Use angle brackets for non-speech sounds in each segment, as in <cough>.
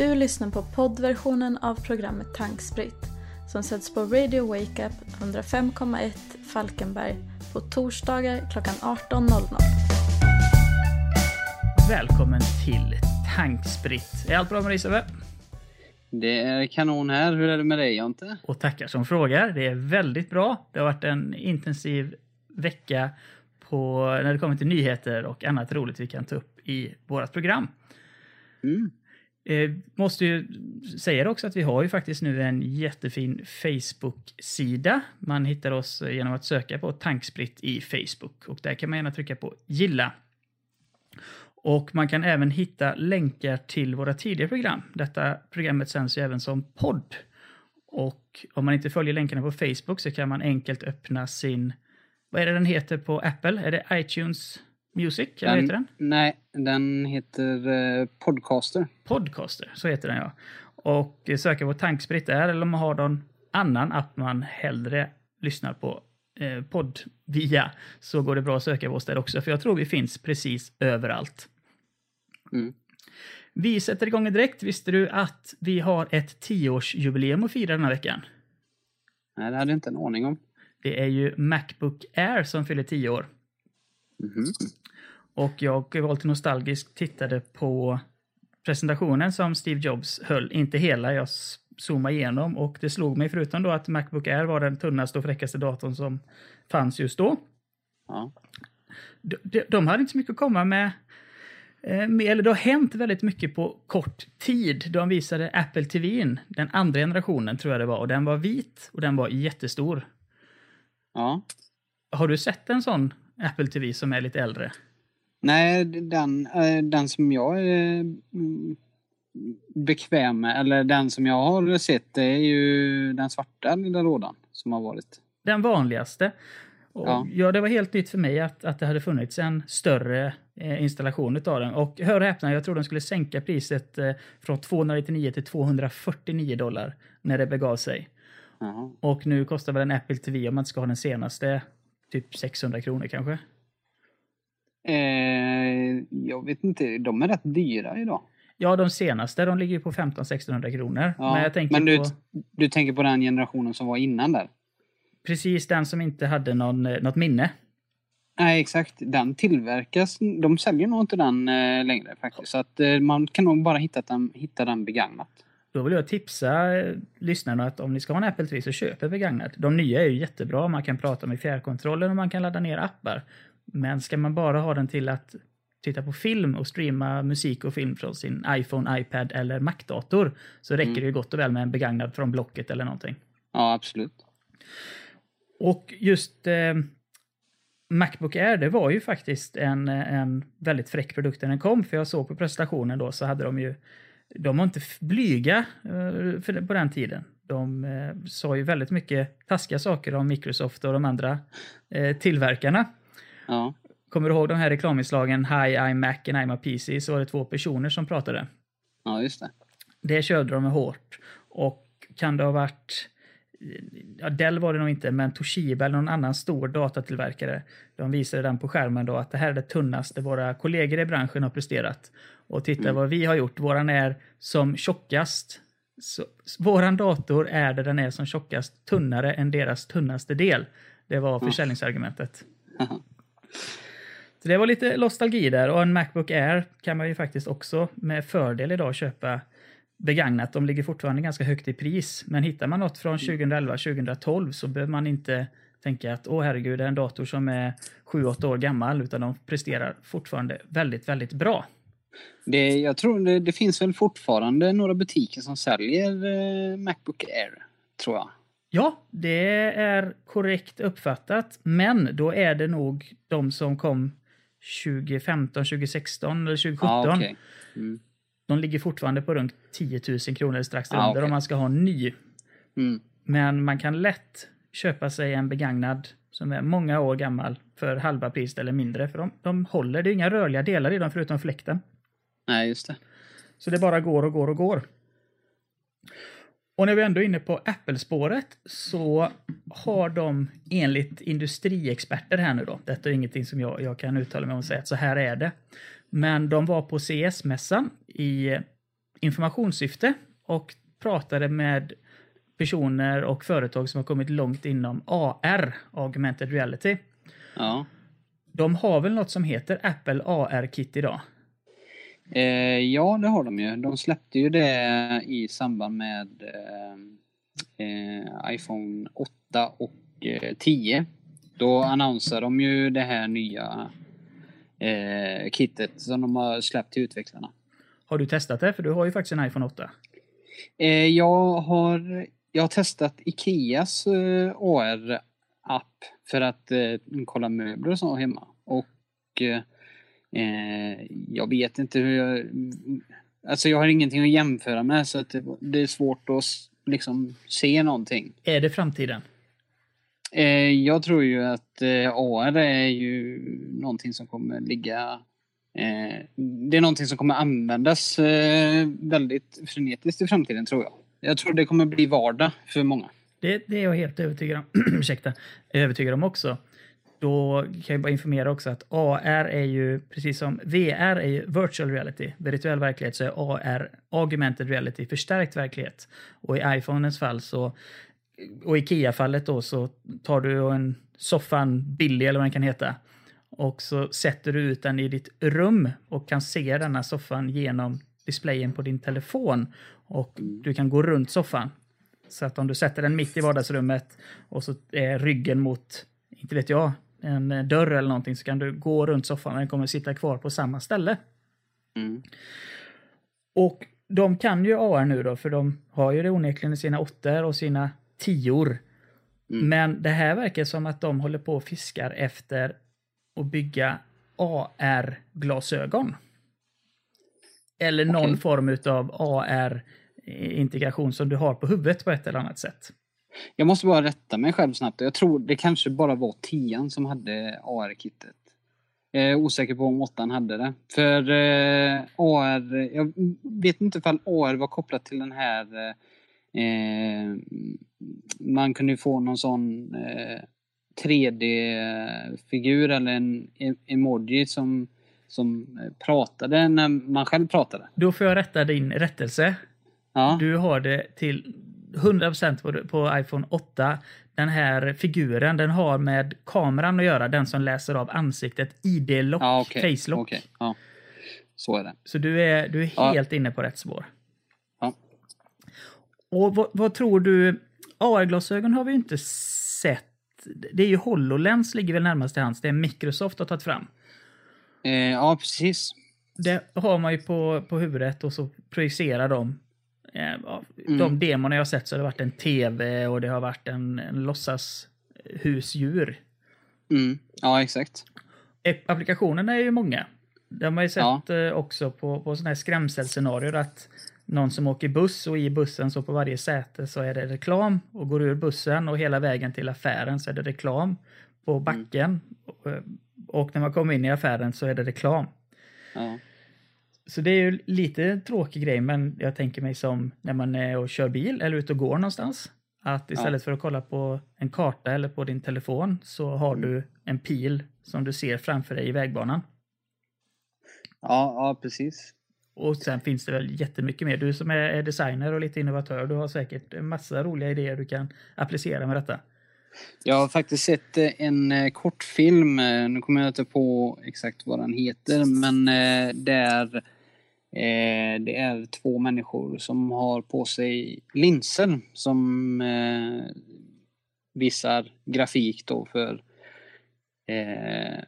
Du lyssnar på poddversionen av programmet Tankspritt som sätts på Radio Wake Up 105,1 Falkenberg på torsdagar klockan 18.00. Välkommen till Tankspritt. Är allt bra med dig Sebbe? Det är kanon här. Hur är det med dig Jonte? Och tackar som frågar. Det är väldigt bra. Det har varit en intensiv vecka på, när det kommer till nyheter och annat roligt vi kan ta upp i vårt program. Mm. Eh, måste ju säga också att vi har ju faktiskt nu en jättefin Facebook-sida. Man hittar oss eh, genom att söka på Tankspritt i Facebook och där kan man gärna trycka på gilla. Och man kan även hitta länkar till våra tidigare program. Detta programmet sänds ju även som podd. Och om man inte följer länkarna på Facebook så kan man enkelt öppna sin, vad är det den heter på Apple? Är det iTunes Music? Eller Den- heter den? Nej, den heter eh, Podcaster. Podcaster, så heter den ja. Och eh, söka på Tankspritt där, eller om man har någon annan app man hellre lyssnar på eh, podd via, så går det bra att söka på oss där också, för jag tror vi finns precis överallt. Mm. Vi sätter igång direkt. Visste du att vi har ett tioårsjubileum att fira den här veckan? Nej, det hade jag inte en aning om. Det är ju Macbook Air som fyller tio år. Mhm. Och jag var lite nostalgisk tittade på presentationen som Steve Jobs höll. Inte hela, jag zoomade igenom och det slog mig förutom då att Macbook Air var den tunnaste och fräckaste datorn som fanns just då. Ja. De, de, de hade inte så mycket att komma med. Eh, med- eller det har hänt väldigt mycket på kort tid. De visade Apple TV, den andra generationen tror jag det var, och den var vit och den var jättestor. ja. Har du sett en sån Apple TV som är lite äldre? Nej, den, eh, den som jag är mm, bekväm med, eller den som jag har sett, det är ju den svarta lilla lådan som har varit. Den vanligaste. Och ja. Ja. det var helt nytt för mig att, att det hade funnits en större eh, installation av den. Och hör och häpna, jag tror de skulle sänka priset eh, från 299 till 249 dollar när det begav sig. Jaha. Och nu kostar väl en Apple TV, om man inte ska ha den senaste, typ 600 kronor kanske. Eh, jag vet inte, de är rätt dyra idag. Ja, de senaste, de ligger på 1500-1600 kronor. Ja, Men jag tänker men du, på du tänker på den generationen som var innan där? precis den som inte hade någon, eh, något minne. Nej, exakt. Den tillverkas. De säljer nog inte den eh, längre faktiskt. Så att eh, man kan nog bara hitta den, hitta den begagnat. Då vill jag tipsa eh, lyssnarna att om ni ska ha en Apple TV så köp begagnat. De nya är ju jättebra, man kan prata med fjärrkontrollen och man kan ladda ner appar. Men ska man bara ha den till att titta på film och streama musik och film från sin iPhone, iPad eller Mac-dator så räcker Mm. det ju gott och väl med en begagnad från Blocket eller någonting. Ja, absolut. Och just eh, Macbook Air, det var ju faktiskt en, en väldigt fräck produkt när den kom. För jag såg på presentationen då så hade de ju, de var inte blyga eh, på den tiden. De eh, sa ju väldigt mycket taskiga saker om Microsoft och de andra eh, tillverkarna. Ja. Kommer du ihåg de här reklaminslagen Hi, I'm Mac and I'm a PC? Så var det två personer som pratade. ja, just det. Det körde de hårt. Och kan det ha varit, ja Dell var det nog inte, men Toshiba eller någon annan stor datatillverkare. De visade den på skärmen då att det här är det tunnaste våra kollegor i branschen har presterat. Och titta Mm. vad vi har gjort, våran är som tjockast. Så, våran dator är där den är som tjockast, tunnare än deras tunnaste del. Det var försäljningsargumentet. <laughs> Så det var lite nostalgi där och en Macbook Air kan man ju faktiskt också med fördel idag köpa begagnat. De ligger fortfarande ganska högt i pris, men hittar man något från 2011-2012 så behöver man inte tänka att åh herregud, det är en dator som är 7-8 år gammal, utan de presterar fortfarande väldigt, väldigt bra. det jag tror det, det finns väl fortfarande några butiker som säljer eh, Macbook Air. Tror jag. Ja, det är korrekt uppfattat, men då är det nog de som kom 2015, 2016 eller 2017. Ja, okej. mm. De ligger fortfarande på runt 10 000 kronor strax Ja, under okej. om man ska ha en ny. Mm. Men man kan lätt köpa sig en begagnad som är många år gammal för halva priset eller mindre. För de, de håller, det är inga rörliga delar i dem förutom fläkten. Nej, just det. Så det bara går och går och går. Och när vi ändå är inne på Apple-spåret så har de enligt industriexperter här nu då, detta är ingenting som jag, jag kan uttala mig om och säga att så här är det. Men de var på CS-mässan i informationssyfte och pratade med personer och företag som har kommit långt inom AR, augmented reality. Ja. De har väl något som heter Apple AR-kit idag? Eh, ja, det har de ju. De släppte ju det i samband med eh, eh, iPhone 8 och eh, 10. Då annonserade de ju det här nya eh, kittet som de har släppt till utvecklarna. Har du testat det? För du har ju faktiskt en iPhone 8. Eh, jag, har, jag har testat Ikeas eh, AR-app för att eh, kolla möbler och så hemma. Och eh, jag vet inte hur jag... Alltså jag har ingenting att jämföra med så att det, det är svårt att liksom se någonting. Är det framtiden? Eh, jag tror ju att eh, AR är ju någonting som kommer ligga... Eh, det är någonting som kommer användas eh, väldigt frenetiskt i framtiden tror jag. Jag tror det kommer bli vardag för många. Det, det är jag helt övertygad om. <clears throat> Ursäkta, övertygad om också. Då kan jag bara informera också att AR är ju, precis som VR är ju virtual reality, virtuell verklighet, så är AR augmented reality, förstärkt verklighet. Och i iPhones fall så, och i Ikea-fallet då, så tar du en soffan billig eller vad den kan heta och så sätter du ut den i ditt rum och kan se denna soffan genom displayen på din telefon och du kan gå runt soffan. Så att om du sätter den mitt i vardagsrummet och så är ryggen mot, inte vet jag, en eh, dörr eller någonting så kan du gå runt soffan och den kommer sitta kvar på samma ställe. Mm. Och de kan ju AR nu då, för de har ju det onekligen i sina åttor och sina tior. Mm. Men det här verkar som att de håller på och fiskar efter att bygga AR-glasögon. Eller någon Okej. form av AR-integration som du har på huvudet på ett eller annat sätt. Jag måste bara rätta mig själv snabbt. Jag tror det kanske bara var 10 som hade AR-kittet. Jag är osäker på om 8 hade det. För eh, AR, jag vet inte ifall AR var kopplat till den här eh, man kunde ju få någon sån eh, 3D-figur eller en e- emoji som, som pratade när man själv pratade. Då får jag rätta din rättelse. Ja, Du har det till 100% på, på iPhone 8. Den här figuren den har med kameran att göra, den som läser av ansiktet. ID-lock, ja okej. face-lock. okej, ja. Så är det. Så du är, du är Ja. helt inne på rätt spår. Ja. Och vad, vad tror du? AR-glasögon har vi inte sett. Det är ju HoloLens ligger väl närmast till hands. Det är Microsoft har tagit fram. Eh, ja, precis. Det har man ju på, på huvudet och så projicerar de. Eh, ja, Mm. De demorna jag har sett så har det varit en tv och det har varit en, en låtsas husdjur. Mm. Ja, exakt. Applikationerna är ju många. Det har man ju sett Ja. eh, också på, på sådana här skrämselscenarier att någon som åker buss och i bussen så på varje säte så är det reklam och går ur bussen och hela vägen till affären så är det reklam på backen. Och, eh, och när man kommer in i affären så är det reklam. Ja. Så det är ju lite tråkig grej, men jag tänker mig som när man är och kör bil eller ute och går någonstans. Att istället för att kolla på en karta eller på din telefon så har du en pil som du ser framför dig i vägbanan. Ja, ja, precis. Och sen finns det väl jättemycket mer. Du som är designer och lite innovatör, du har säkert en massa roliga idéer du kan applicera med detta. Jag har faktiskt sett eh, en eh, kortfilm, eh, nu kommer jag inte på exakt vad den heter, men där eh, det är två människor som har på sig linser som eh, visar grafik då för, eh,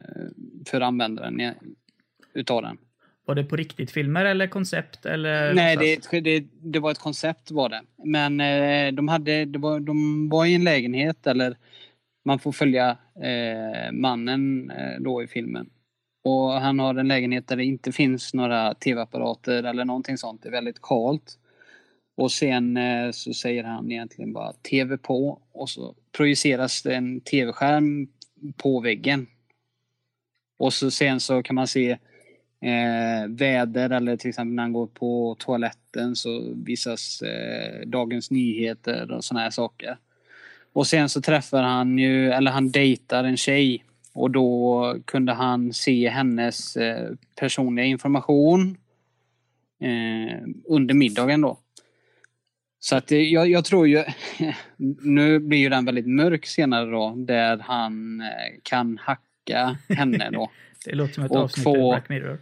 för användaren utav den. Var det på riktigt filmer eller koncept? Eller Nej, det, det, det var ett koncept var det. Men eh, de, hade, det var, de var i en lägenhet eller man får följa eh, mannen eh, då i filmen. Och han har en lägenhet där det inte finns några tv-apparater eller någonting sånt. Det är väldigt kalt. Och sen eh, så säger han egentligen bara tv på och så projiceras det en tv-skärm på väggen. Och så sen så kan man se eh, väder eller till exempel när han går på toaletten så visas eh, Dagens Nyheter och såna här saker. Och sen så träffar han ju, eller han dejtar en tjej och då kunde han se hennes eh, personliga information. eh, under middagen då. Så att jag, jag tror ju, <laughs> nu blir ju den väldigt mörk senare då, där han eh, kan hacka henne då. <laughs> det låter som ett avsnitt få- Black Mirror.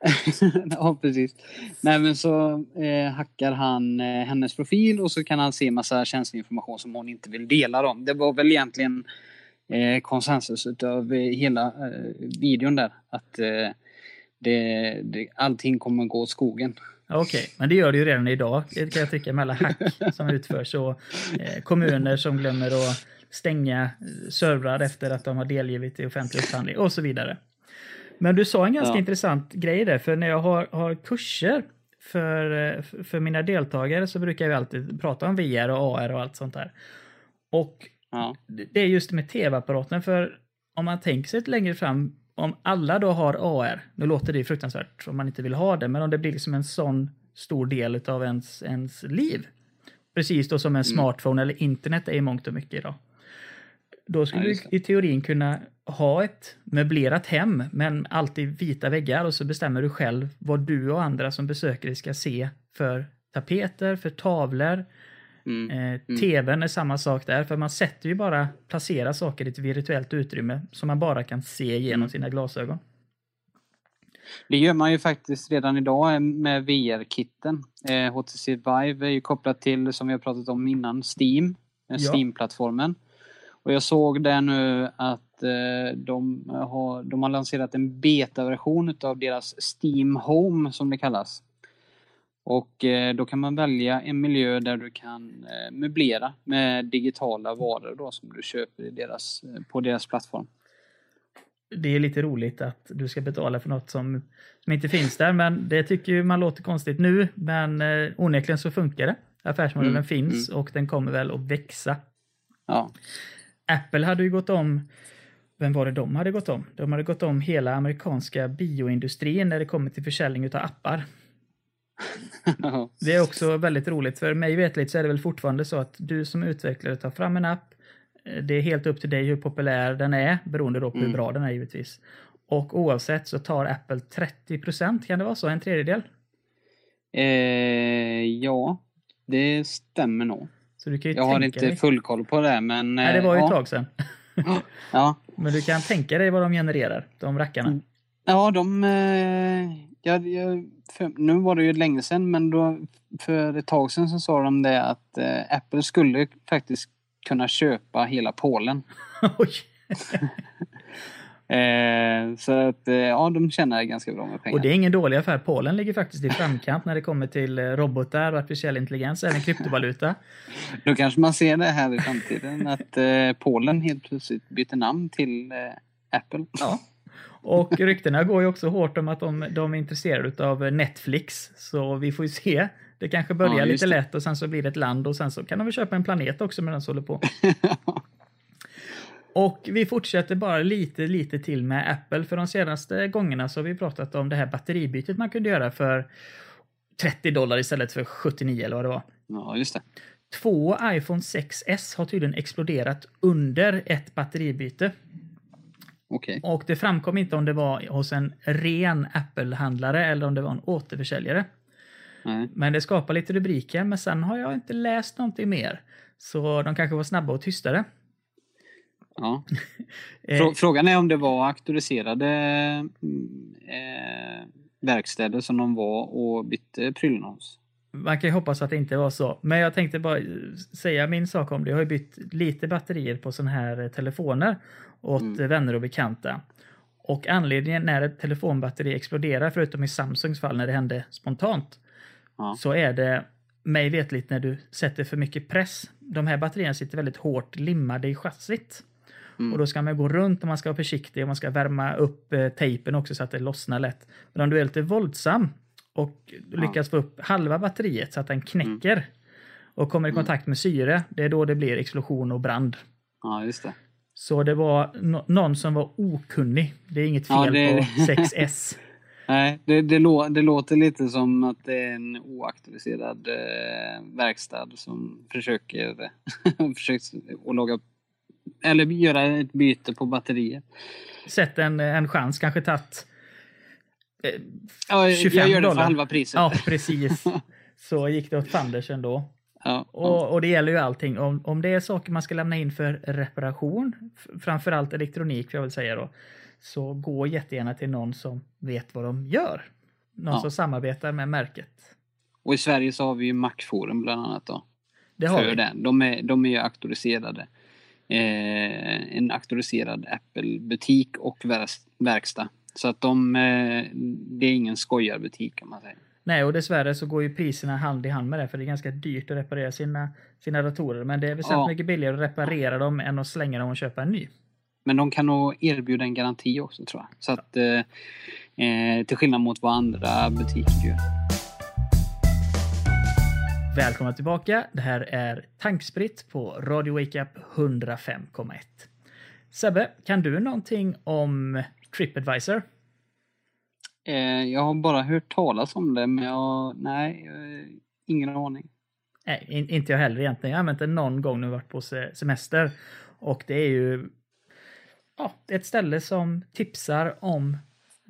<laughs> ja, precis. Nej, men så eh, hackar han eh, hennes profil och så kan han se massa känslig information som hon inte vill dela. Då. Det var väl egentligen eh, konsensus utav eh, hela eh, videon där. Att eh, det, det, allting kommer gå åt skogen. Okej, men det gör det ju redan idag kan jag tycka med alla hack som utförs och eh, kommuner som glömmer att stänga eh, servrar efter att de har delgivit i offentlig upphandling och så vidare. Men du sa en ganska Ja. intressant grej där, för när jag har, har kurser för, eh, för mina deltagare så brukar jag alltid prata om VR och AR och allt sånt där. Och Ja, det är just med tv-apparaten, för om man tänker sig lite längre fram, om alla då har AR, nu låter det ju fruktansvärt om man inte vill ha det, men om det blir liksom en sån stor del av ens, ens liv, precis då som en smartphone eller internet är i mångt och mycket idag. Då skulle Ja, du i teorin kunna ha ett möblerat hem, men alltid vita väggar och så bestämmer du själv vad du och andra som besöker dig ska se för tapeter, för tavlor, mm. Eh, TVn är samma sak där, för man sätter ju bara, placerar saker i ett virtuellt utrymme som man bara kan se genom Mm. sina glasögon. Det gör man ju faktiskt redan idag med VR-kitten. Eh, HTC Vive är ju kopplat till, som vi har pratat om innan, Steam. eh, Ja. Steam-plattformen. Och jag såg där nu att eh, de, har, de har lanserat en beta-version av deras Steam Home, som det kallas. Och eh, då kan man välja en miljö där du kan eh, möblera med digitala varor då, som du köper i deras, eh, på deras plattform. Det är lite roligt att du ska betala för något som, som inte finns där, men det tycker ju man låter konstigt nu, men onekligen så funkar det. Affärsmodellen Mm, finns och den kommer väl att växa. Ja, Apple hade ju gått om vem var det de hade gått om? De hade gått om hela amerikanska bioindustrin när det kommer till försäljning av appar. <laughs> Det är också väldigt roligt, för mig vetligt så är det väl fortfarande så att du som utvecklare tar fram en app. eh, Det är helt upp till dig hur populär den är, beroende på hur Mm. bra den är givetvis. Och oavsett så tar Apple 30% kan det vara så? En tredjedel? eh, ja det stämmer nog. Så du kan Jag har inte dig... full koll på det men... Nej, det var ju eh, ett ja, tag sedan. <laughs> Ja, Men du kan tänka dig vad de genererar, de rackarna. Mm. ja de... Jag, jag, för, nu var det ju länge sedan men då, för ett tag sedan så sa de det att eh, Apple skulle faktiskt kunna köpa hela Polen. <laughs> <laughs> Eh, så att eh, ja, de tjänar ganska bra med pengar. Och det är ingen dålig affär. Polen ligger faktiskt i framkant när det kommer till eh, robotar, artificiell intelligens, även kryptovaluta. <laughs> Då kanske man ser det här i framtiden att eh, Polen helt plötsligt byter namn till eh, Apple. Ja. Och ryktena går ju också hårt om att de, de är intresserade av Netflix. Så vi får ju se. Det kanske börjar Ja, lite det. lätt och sen så blir det ett land och sen så kan de väl köpa en planet också medan de håller på. <laughs> Och vi fortsätter bara lite, lite till med Apple. För de senaste gångerna så har vi pratat om det här batteribytet man kunde göra för 30 dollar istället för 79 eller vad det var. ja, just det. Två iPhone 6S har tydligen exploderat under ett batteribyte. Okej. Och det framkom inte om det var hos en ren Apple-handlare eller om det var en återförsäljare. Nej. Men det skapar lite rubriker, men sen har jag inte läst någonting mer. Så de kanske var snabba och tystare. Ja. <laughs> Eh, Frå- Frågan är om det var auktoriserade mm, eh, verkstäder som de var och bytte prylarna hos. Man kan ju hoppas att det inte var så. Men jag tänkte bara säga min sak om det. Jag har ju bytt lite batterier på sådana här telefoner åt Mm. vänner och bekanta. Och anledningen när ett telefonbatteri exploderar, förutom i Samsungs fall när det hände spontant, Ja. så är det mig vetligt när du sätter för mycket press. De här batterierna sitter väldigt hårt limmade i chassit. Mm. Och då ska man gå runt och man ska vara försiktig och man ska värma upp eh, tejpen också så att det lossnar lätt. Men om du är lite våldsam och lyckas få upp halva batteriet så att den knäcker och kommer i kontakt med syre, det är då det blir explosion och brand. ja, just det. Så det var no- någon som var okunnig. Det är inget fel Ja, det- på 6S. <laughs> Nej, det, det, lå, det låter lite som att det är en oauktoriserad eh, verkstad som försöker, <laughs> försöker att eller göra ett byte på batteriet. Sett en, en chans, kanske tagit eh, Ja, 25 jag gör det för dollar. halva priset. Ja, precis. <laughs> Så gick det åt fanders ändå. Ja, Och, och det gäller ju allting. Om, om det är saker man ska lämna in för reparation, framförallt elektronik jag väl säga då, så gå jättegärna till någon som vet vad de gör. Någon Ja. som samarbetar med märket. Och i Sverige så har vi ju Macforum bland annat då. Det har för vi. den. De är, de är ju auktoriserade. Eh, en auktoriserad Apple-butik och verk- verkstad. Så att de, eh, det är ingen skojarbutik kan man säga. Nej, och dessvärre så går ju priserna hand i hand med det, för det är ganska dyrt att reparera sina, sina datorer. Men det är väsentligt Ja. mycket billigare att reparera dem än att slänga dem och köpa en ny. Men de kan nog erbjuda en garanti också tror jag. Så att, eh, eh, till skillnad mot vad andra butiker gör. Välkomna tillbaka. Det här är Tankspritt på Radio Wake Up 105,1. Sebbe, kan du någonting om TripAdvisor? Eh, jag har bara hört talas om det men jag, nej, ingen aning. Nej, in, inte jag heller egentligen. Jag har använt det någon gång när jag varit på se- semester. Och det är ju ja, ett ställe som tipsar om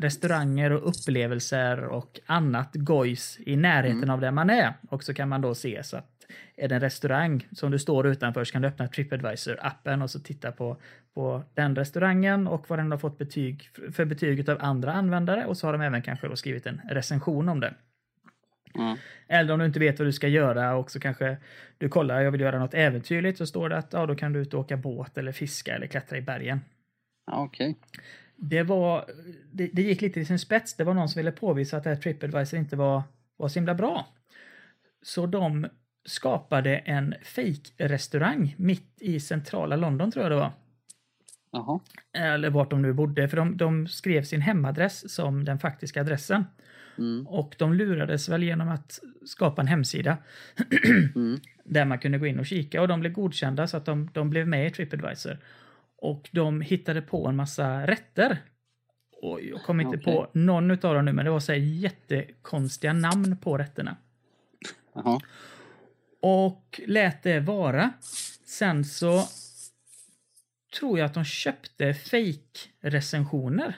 restauranger och upplevelser och annat gojs i närheten av där man är. Och så kan man då se så att är det en restaurang som du står utanför så kan du öppna Tripadvisor-appen och så titta på, på den restaurangen och vad den har fått betyg för betyg av andra användare och så har de även kanske skrivit en recension om det. Ja. Eller om du inte vet vad du ska göra och så kanske du kollar, jag vill göra något äventyrligt, så står det att ja, då kan du ut och åka båt eller fiska eller klättra i bergen. Okej. Det var, det, det gick lite i sin spets. Det var någon som ville påvisa att det här TripAdvisor inte var, var så himla bra. Så de skapade en fake-restaurang mitt i centrala London tror jag det var. Jaha. Eller vart de nu bodde, för de, de skrev sin hemadress som den faktiska adressen. Mm. Och de lurades väl genom att skapa en hemsida Mm. <clears throat> där man kunde gå in och kika och de blev godkända så att de, de blev med i TripAdvisor. Och de hittade på en massa rätter. Och jag kommer inte Okej. på någon av dem nu, men det var så här jättekonstiga namn på rätterna. Jaha. Och lät det vara. Sen så tror jag att de köpte fake-recensioner.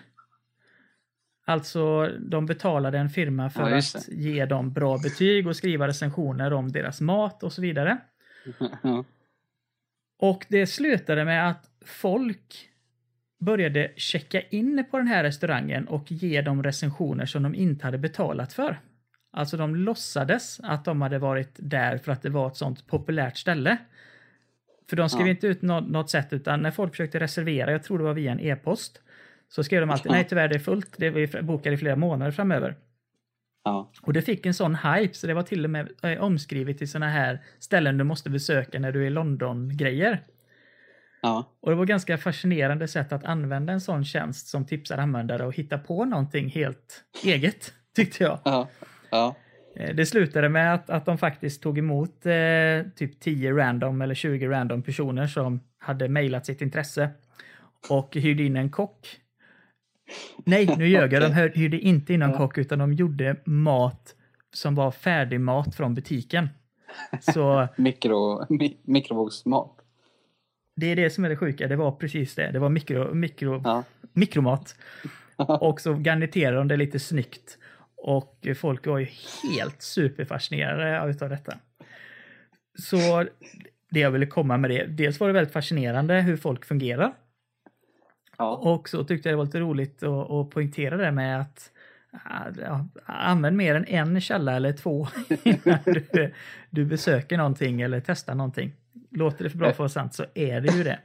Alltså, de betalade en firma för Ja, att ge dem bra betyg och skriva recensioner om deras mat och så vidare. Ja. Och det slutade med att folk började checka in på den här restaurangen och ge dem recensioner som de inte hade betalat för. Alltså de låtsades att de hade varit där för att det var ett sånt populärt ställe. För de skrev Ja. inte ut något, något sätt utan när folk försökte reservera, jag tror det var via en e-post, så skrev de alltid nej tyvärr det är fullt, det är bokade i flera månader framöver. Ja. Och det fick en sån hype så det var till och med eh, omskrivet till såna här ställen du måste besöka när du är i London-grejer. Ja. Och det var ganska fascinerande sätt att använda en sån tjänst som tipsar användare och hitta på någonting helt eget, <laughs> tyckte jag. Ja. Eh, Det slutade med att, att de faktiskt tog emot eh, typ 10 random eller 20 random personer som hade mejlat sitt intresse och hyrde in en kock. Nej, nu ljög jag. <laughs> De hyrde inte in Ja. kock utan de gjorde mat som var färdig mat från butiken. Så <laughs> Mikro, mi, mikrovågsmat. det är det som är det sjuka. Det var precis det. Det var mikro, mikro, Ja. mikromat. <laughs> Och så garniterade de det lite snyggt. Och folk var ju helt superfascinerade utav detta. Så det jag ville komma med det, dels var det väldigt fascinerande hur folk fungerar. Ja. Och så tyckte jag det var lite roligt att, att poängtera det med att ja, använd mer än en källa eller två <laughs> innan du, du besöker någonting eller testar någonting. Låter det för bra för att sant så är det ju det.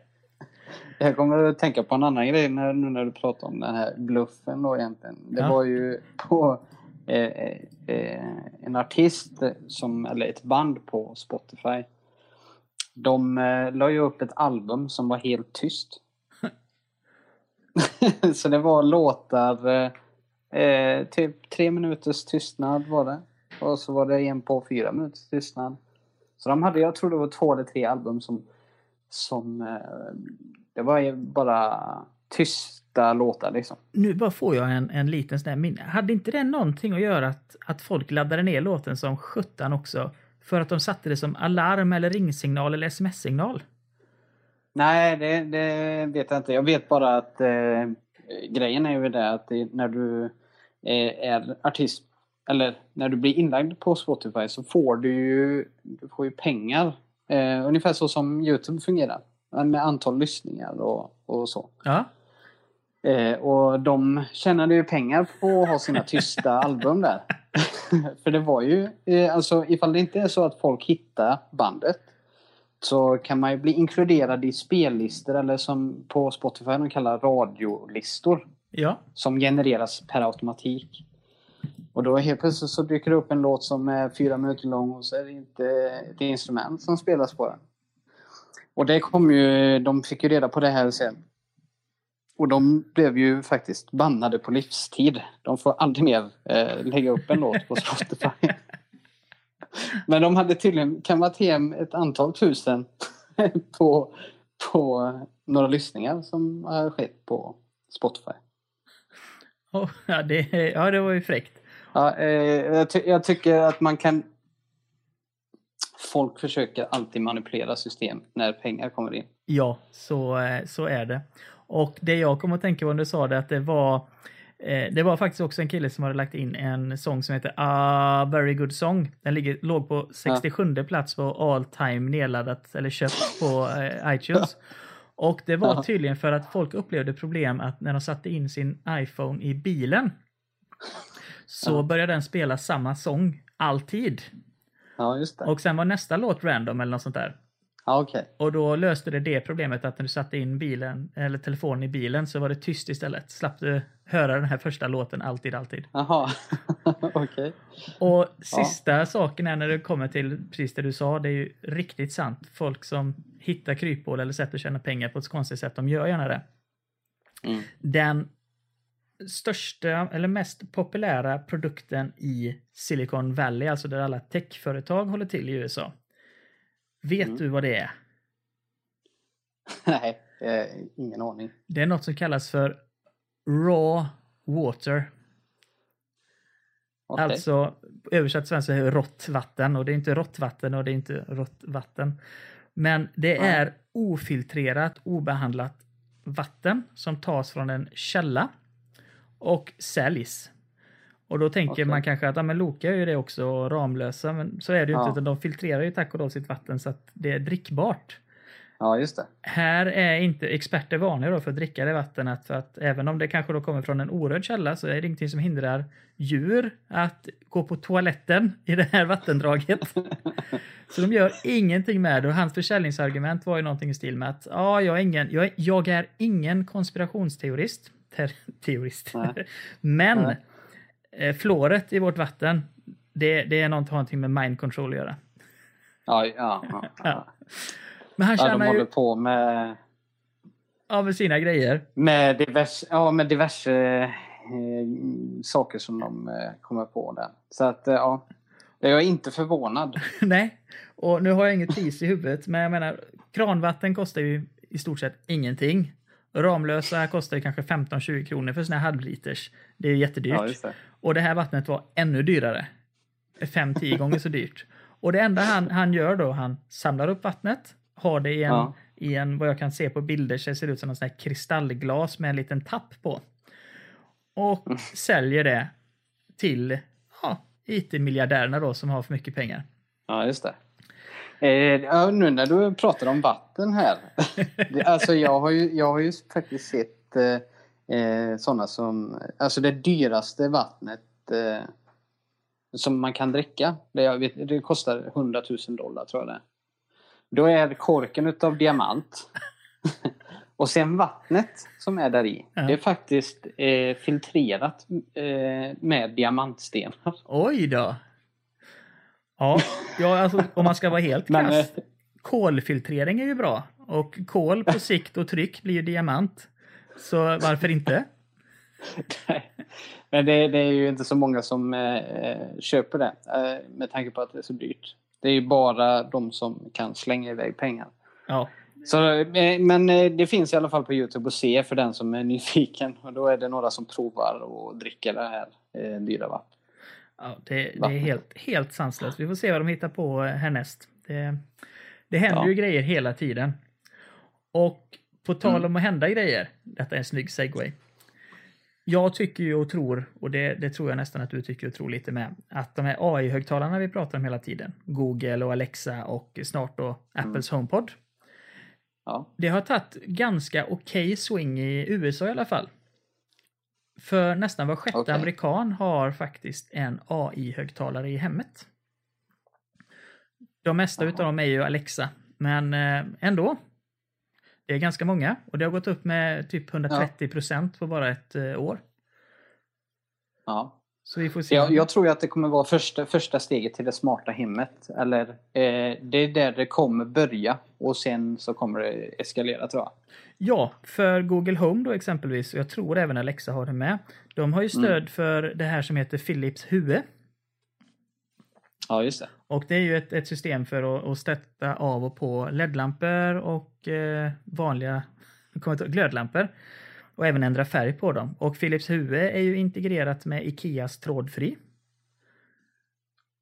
Jag kommer att tänka på en annan grej när, nu när du pratar om den här bluffen då egentligen. Det Ja. var ju på eh, eh, Eh, eh, eh, en artist som, eller ett band på Spotify. De eh, la ju upp ett album som var helt tyst. <laughs> Så det var låtar, eh, eh, typ tre minuters tystnad var det. Och så var det en på fyra minuters tystnad. Så de hade, jag tror det var två eller tre album som, som eh, det var ju bara tysta låtar liksom. Nu bara får jag en, en liten sån här minne. Hade inte det någonting att göra att, att folk laddade ner låten som 17 också? För att de satte det som alarm eller ringsignal eller sms-signal? Nej, det, det vet jag inte. Jag vet bara att eh, grejen är ju det att det, när du eh, är artist, eller när du blir inlagd på Spotify så får du ju, du får ju pengar. Eh, ungefär så som Youtube fungerar. Med antal lyssningar och, och så. Ja. Eh, och de tjänade ju pengar på att ha sina tysta <laughs> album där. <laughs> För det var ju, eh, alltså ifall det inte är så att folk hittar bandet så kan man ju bli inkluderad i spellistor eller som på Spotify de kallar radiolistor. Ja. Som genereras per automatik. Och då helt plötsligt så dyker det upp en låt som är fyra minuter lång och så är det inte ett instrument som spelas på den. Och det kom ju, de fick ju reda på det här sen. Och de blev ju faktiskt bannade på livstid. De får aldrig mer eh, lägga upp en låt på <laughs> Spotify. Men de hade tydligen kammat hem ett antal tusen <laughs> på, på några lyssningar som har skett på Spotify. Oh, ja, det, ja, det var ju fräckt. Ja, eh, jag, ty jag, tycker att man kan... Folk försöker alltid manipulera system när pengar kommer in. Ja, så, eh, så är det. Och det jag kom att tänka på när du sa det, att det var eh, det var faktiskt också en kille som hade lagt in en sång som heter A Very Good Song. Den ligger, låg på 67 ja. plats på all time nedladdat eller köpt på eh, iTunes. <laughs> Och det var tydligen för att folk upplevde problem att när de satte in sin iPhone i bilen så ja. började den spela samma sång alltid. Ja, just det. Och sen var nästa låt random eller något sånt där. Ja, okay. Och då löste det det problemet att när du satte in bilen eller telefonen i bilen så var det tyst istället. Slapp du höra den här första låten alltid, alltid. Jaha, <laughs> okej. Okay. Och sista ja. saken är när det kommer till precis det du sa, det är ju riktigt sant. Folk som hittar kryphål eller sätt att tjäna pengar på ett konstigt sätt, de gör gärna det. Mm. Den största eller mest populära produkten i Silicon Valley, alltså där alla techföretag håller till i USA. Vet mm. du vad det är? Nej, eh, ingen aning. Det är något som kallas för raw water. Okay. Alltså översatt svenska är rått vatten och det är inte rått vatten och det är inte rått vatten. Men det mm. är ofiltrerat, obehandlat vatten som tas från en källa och säljs. Och då tänker okay. man kanske att ja, men Loka är ju det också, Ramlösa, men så är det ju ja. inte, utan de filtrerar ju tack och lov sitt vatten så att det är drickbart. Ja, just det. Här är inte experter vanliga då för att dricka det vattnet, för att även om det kanske då kommer från en orörd källa så är det ingenting som hindrar djur att gå på toaletten i det här vattendraget. <laughs> så de gör ingenting med det och hans försäljningsargument var ju någonting i stil med att ja, jag är ingen, jag är, jag är ingen konspirationsteorist, ter, <laughs> teorist. <laughs> men Nej eh, fluoret i vårt vatten, det, det är någonting med mind control att göra. Ja, ja. ja, <laughs> ja. Men han ja, de håller ju... på med... Ja, med sina grejer. Med diverse, ja, med diverse eh, saker som de eh, kommer på där. Så att, eh, ja. Jag är inte förvånad. Nej, och nu har jag inget pris i huvudet, men jag menar, kranvatten kostar ju i stort sett ingenting. Ramlösa kostar kanske 15-20 kronor för här halvliters. Det är jättedyrt. Ja, det. Och det här vattnet var ännu dyrare. 5-10 <laughs> gånger så dyrt. Och det enda han, han gör då, han samlar upp vattnet, har det i en, ja. i en vad jag kan se på bilder, så det ser ut som en sån här kristallglas med en liten tapp på. Och mm. säljer det till ja, IT-miljardärerna då som har för mycket pengar. Ja, just det. Eh, nu när du pratar om vatten här. <laughs> alltså jag har ju, jag har ju faktiskt sett eh, eh, sådana som, alltså det dyraste vattnet eh, som man kan dricka. Det, vet, det kostar 100 000 dollar tror jag det Då är korken utav diamant. <laughs> Och sen vattnet som är där i, ja. det är faktiskt eh, filtrerat eh, med diamantstenar. Oj då! Ja, ja alltså, om man ska vara helt krass. Eh, kolfiltrering är ju bra. Och kol på sikt och tryck blir ju diamant. Så varför inte? <laughs> Men det, det, är ju inte så många som eh, köper det eh, med tanke på att det är så dyrt. Det är ju bara de som kan slänga iväg pengar. Ja. Så, eh, men eh, det finns i alla fall på Youtube att se för den som är nyfiken. Och då är det några som provar och dricker det här eh, dyra vattnet. Ja, det, det, är helt, helt sanslöst. Vi får se vad de hittar på härnäst. Det, det händer ja. ju grejer hela tiden. Och på tal mm. om mm. att hända grejer, detta är en snygg segway. Jag tycker ju och tror, och det, det tror jag nästan att du tycker och tror lite med, att de här AI-högtalarna vi pratar om hela tiden, Google och Alexa och snart då Apples HomePod, Ja. det har tagit ganska okej swing i USA i alla fall. För nästan var sjätte Okej. amerikan har faktiskt en AI-högtalare i hemmet. De mesta Jaha. utav dem är ju Alexa, men eh, ändå. Det är ganska många och det har gått upp med typ 130 procent på bara ett eh, år. ja. Så vi får se. Jag, jag tror att det kommer vara första, första steget till det smarta hemmet. Eller eh, det är där det kommer börja och sen så kommer det eskalera tror jag. Ja, för Google Home då exempelvis, och jag tror även Alexa har det med. De har ju stöd Mm. för det här som heter Philips Hue. Ja, just det. Och det är ju ett, ett system för att, att stötta av och på LED-lampor och eh, vanliga glödlampor. Och även ändra färg på dem. Och Philips Hue är ju integrerat med Ikeas trådfri.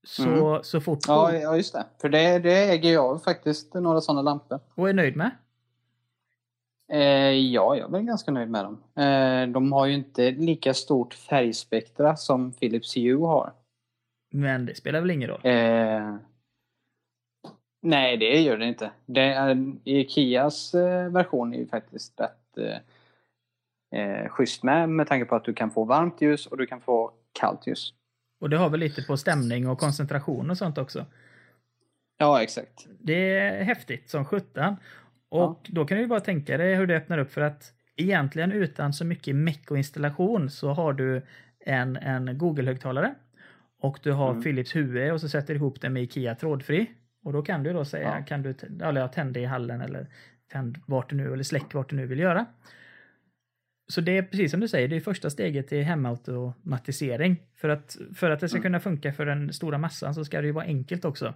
Så, Mm. så fort Ja, ja just det. För det, det äger jag faktiskt några sådana lampor. och är nöjd med. Eh, ja, jag är ganska nöjd med dem. Eh, de har ju inte lika stort färgspektra som Philips Hue har. Men det spelar väl ingen roll. Eh, nej, det gör det inte. Det är, Ikeas eh, version är ju faktiskt rätt eh, schysst med, med tanke på att du kan få varmt ljus och du kan få kallt ljus. Och det har väl lite på stämning och koncentration och sånt också. Ja, exakt. Det är häftigt som sjutton. Och då kan du ju bara tänka dig hur det öppnar upp för att egentligen utan så mycket meck och installation så har du en, en Google-högtalare och du har Mm. Philips Hue och så sätter du ihop den med Ikea trådfri. Och då kan du då säga, Ja. kan du eller ja, tänd det i hallen eller tänd vart du nu eller släck vart du nu vill göra. Så det är precis som du säger, det är första steget till hemautomatisering. För att, för att det ska Mm. kunna funka för den stora massan så ska det ju vara enkelt också.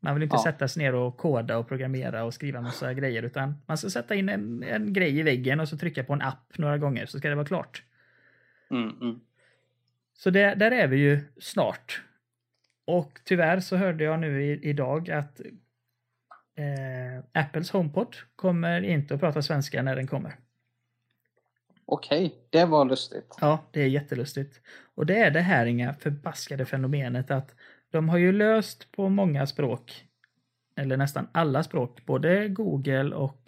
Man vill inte Ja. sätta sig ner och koda och programmera och skriva massa grejer utan man ska sätta in en, en grej i väggen och så trycka på en app några gånger så ska det vara klart. Mm, mm. Så det, där är vi ju snart. Och tyvärr så hörde jag nu i, idag att eh, Apples HomePod kommer inte att prata svenska när den kommer. Okej, det var lustigt. Ja, det är jättelustigt. Och det är det här inga förbaskade fenomenet att de har ju löst på många språk, eller nästan alla språk, både Google och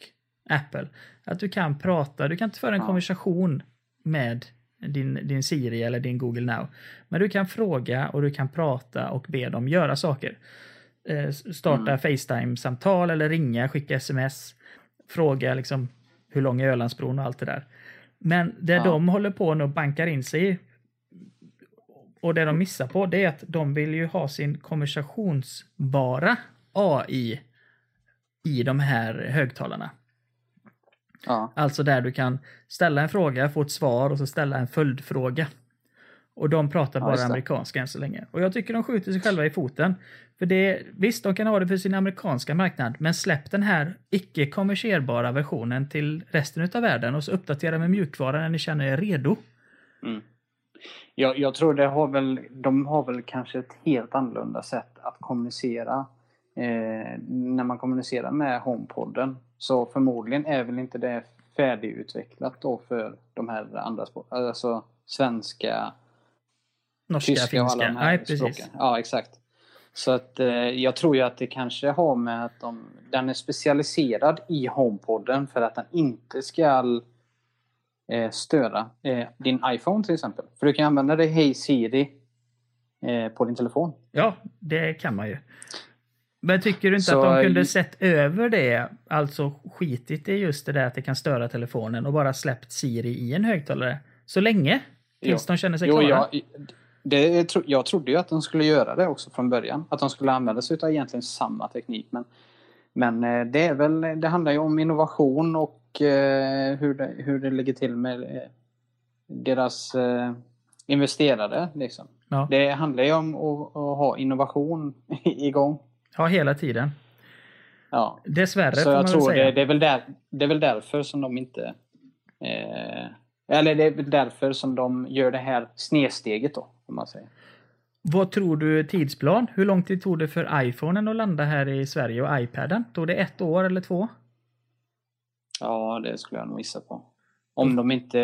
Apple, att du kan prata, du kan inte föra en Ja. konversation med din, din Siri eller din Google Now. Men du kan fråga och du kan prata och be dem göra saker. Eh, starta Mm. Facetime-samtal eller ringa, skicka sms, fråga liksom hur lång är Ölandsbron och allt det där. Men det Ja. de håller på nu och bankar in sig i och det de missar på det är att de vill ju ha sin konversationsbara AI i de här högtalarna. Ja, Alltså där du kan ställa en fråga, få ett svar och så ställa en följdfråga. Och de pratar Ja, bara det. amerikanska än så länge. Och jag tycker de skjuter sig själva i foten. För det, visst, de kan ha det för sin amerikanska marknad, men släpp den här icke kommersierbara versionen till resten av världen och så uppdatera med mjukvara när ni känner er redo. mm. jag, jag tror det har väl, de har väl kanske ett helt annorlunda sätt att kommunicera eh, när man kommunicerar med HomePodden. Så förmodligen är väl inte det färdigutvecklat då för de här andra alltså svenska, Norska, tyska och alla finska. de här Nej, precis. språken. Ja, exakt. Så att eh, jag tror ju att det kanske har med att de, den är specialiserad i HomePodden för att den inte ska eh, störa eh, din iPhone till exempel. För du kan använda det Hey Siri eh, på din telefon. Ja, det kan man ju. Men tycker du inte Så- att de kunde sett över det, alltså skitit i just det där att det kan störa telefonen och bara släppt Siri i en högtalare så länge? Tills Jo. de känner sig Jo, klara? jag, det, jag trodde ju att de skulle göra det också från början. Att de skulle använda sig av egentligen samma teknik. Men, men eh, det, är väl, det handlar ju om innovation och eh, hur, det, hur det ligger till med eh, deras investerare. Liksom. Ja. Det handlar ju om att, ha innovation igång. ja, hela tiden. Ja. Dessvärre Så får man jag väl tror säga. det, det, är väl där, det är väl därför som de inte... Eh, eller det är väl därför som de gör det här snedsteget då, om man säger. Vad tror du tidsplan? Hur lång tid tog det för iPhonen att landa här i Sverige och iPaden? Tog det ett år eller två? Ja, det skulle jag nog gissa på. Om de inte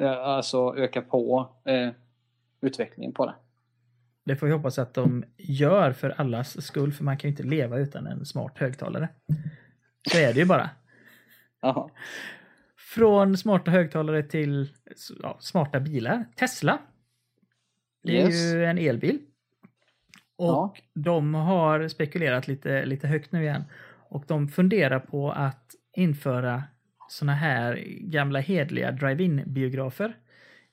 eh, alltså, ökar på eh, utvecklingen på det. Det får vi hoppas att de gör för allas skull, för man kan ju inte leva utan en smart högtalare. Så är det ju bara. Från smarta högtalare till ja, smarta bilar. Tesla. Det är Yes. ju en elbil. Och Ja. de har spekulerat lite, lite högt nu igen. Och de funderar på att införa såna här gamla hedliga drive-in biografer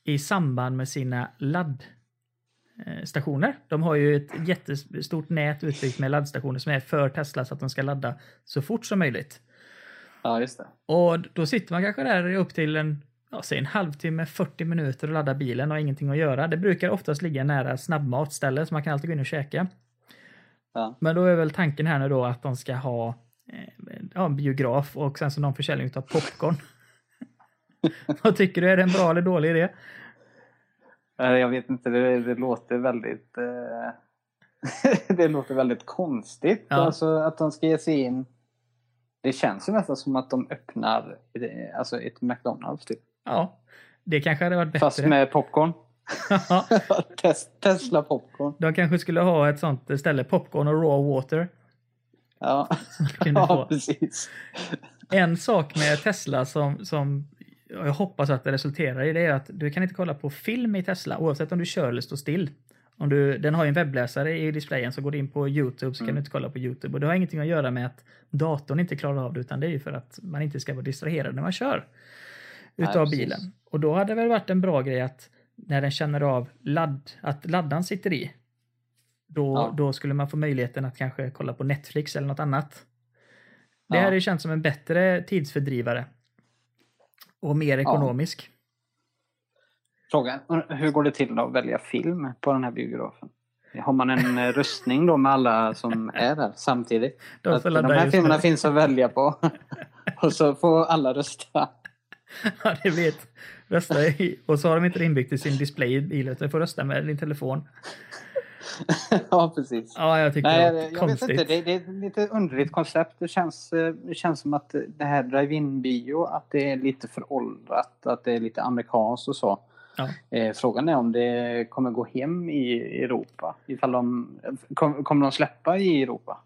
i samband med sina laddstationer. De har ju ett jättestort nät utbyggt med laddstationer som är för Tesla så att de ska ladda så fort som möjligt. Ja, just det. Och då sitter man kanske där upp till en, ja, säg en halvtimme, 40 minuter och laddar bilen och ingenting att göra. Det brukar oftast ligga nära snabbmatställe så man kan alltid gå in och käka. Ja. Men då är väl tanken här nu då att de ska ha eh, ja, en biograf och sen så någon försäljning av popcorn. <laughs> Vad tycker du? Är det en bra eller dålig idé? Eh, Jag vet inte, det, det låter väldigt... Eh, <laughs> det låter väldigt konstigt. Ja. Alltså att de ska ge sig in... Det känns ju nästan som att de öppnar eh, alltså ett McDonalds typ. Ja, det kanske hade varit bättre. Fast med popcorn. <laughs> Tesla popcorn. de kanske skulle ha ett sånt ställe, popcorn och raw water. Ja, <laughs> ja precis. En sak med Tesla som, som jag hoppas att det resulterar i det är att du kan inte kolla på film i Tesla oavsett om du kör eller står still. Om du, den har ju en webbläsare i displayen så går du in på Youtube så kan Mm. du inte kolla på Youtube. Och det har ingenting att göra med att datorn inte klarar av det utan det är ju för att man inte ska vara distraherad när man kör. Nej, Utav precis. bilen. Och då hade det väl varit en bra grej att när den känner av ladd, att laddan sitter i. Då, Ja. då skulle man få möjligheten att kanske kolla på Netflix eller något annat. Det Ja. hade känts som en bättre tidsfördrivare. Och mer ekonomisk. Frågan, hur går det till att välja film på den här biografen? Har man en eh, röstning då med alla som är där samtidigt? <laughs> De Att de här filmerna det. finns att välja på. <laughs> Och så får alla rösta. <laughs> Ja, det vet. Rösta i, och så har de inte det inbyggt i sin display i bilen, utan du får rösta med din telefon. <laughs> ja, precis. Ja, jag tycker Nej, det jag var vet konstigt. inte. Det, det är ett lite underligt koncept. Det känns, eh, det känns som att det här drive-in bio, att det är lite föråldrat, att det är lite amerikanskt och så. Ja. Eh, frågan är om det kommer gå hem i Europa. Ifall de, kom, kommer de släppa i Europa?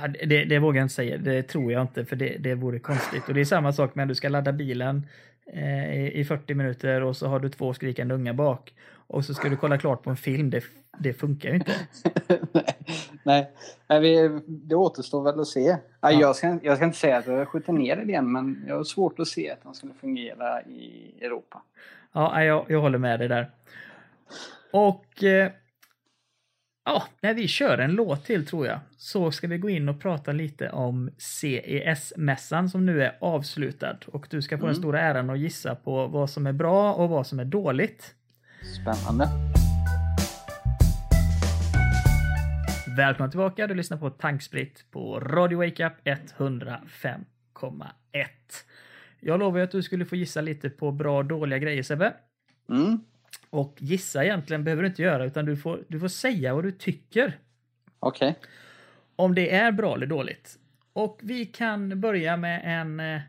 Ja, det, det vågar jag inte säga. Det tror jag inte, för det, det vore konstigt. Och det är samma sak med att du ska ladda bilen eh, i i 40 minuter och så har du två skrikande unga bak. Och så ska du kolla klart på en film. Det, det funkar ju inte. <laughs> Nej, Nej vi, det återstår väl att se. Ja. Ja. Jag, ska, jag ska inte säga att jag skjuter ner idén, men jag har svårt att se att den skulle fungera i Europa. Ja, jag, jag håller med dig där. Och eh, ja, när vi kör en låt till tror jag så ska vi gå in och prata lite om CES-mässan som nu är avslutad. Och du ska få den Mm. stora äran att gissa på vad som är bra och vad som är dåligt. Spännande. Välkommen tillbaka, du lyssnar på Tankspritt på Radio Wake Up 105,1. Jag lovade att du skulle få gissa lite på bra och dåliga grejer Sebbe. Mm. Och gissa egentligen behöver du inte göra utan du får, du får säga vad du tycker. Okej. Om det är bra eller dåligt. Och vi kan börja med en, eh,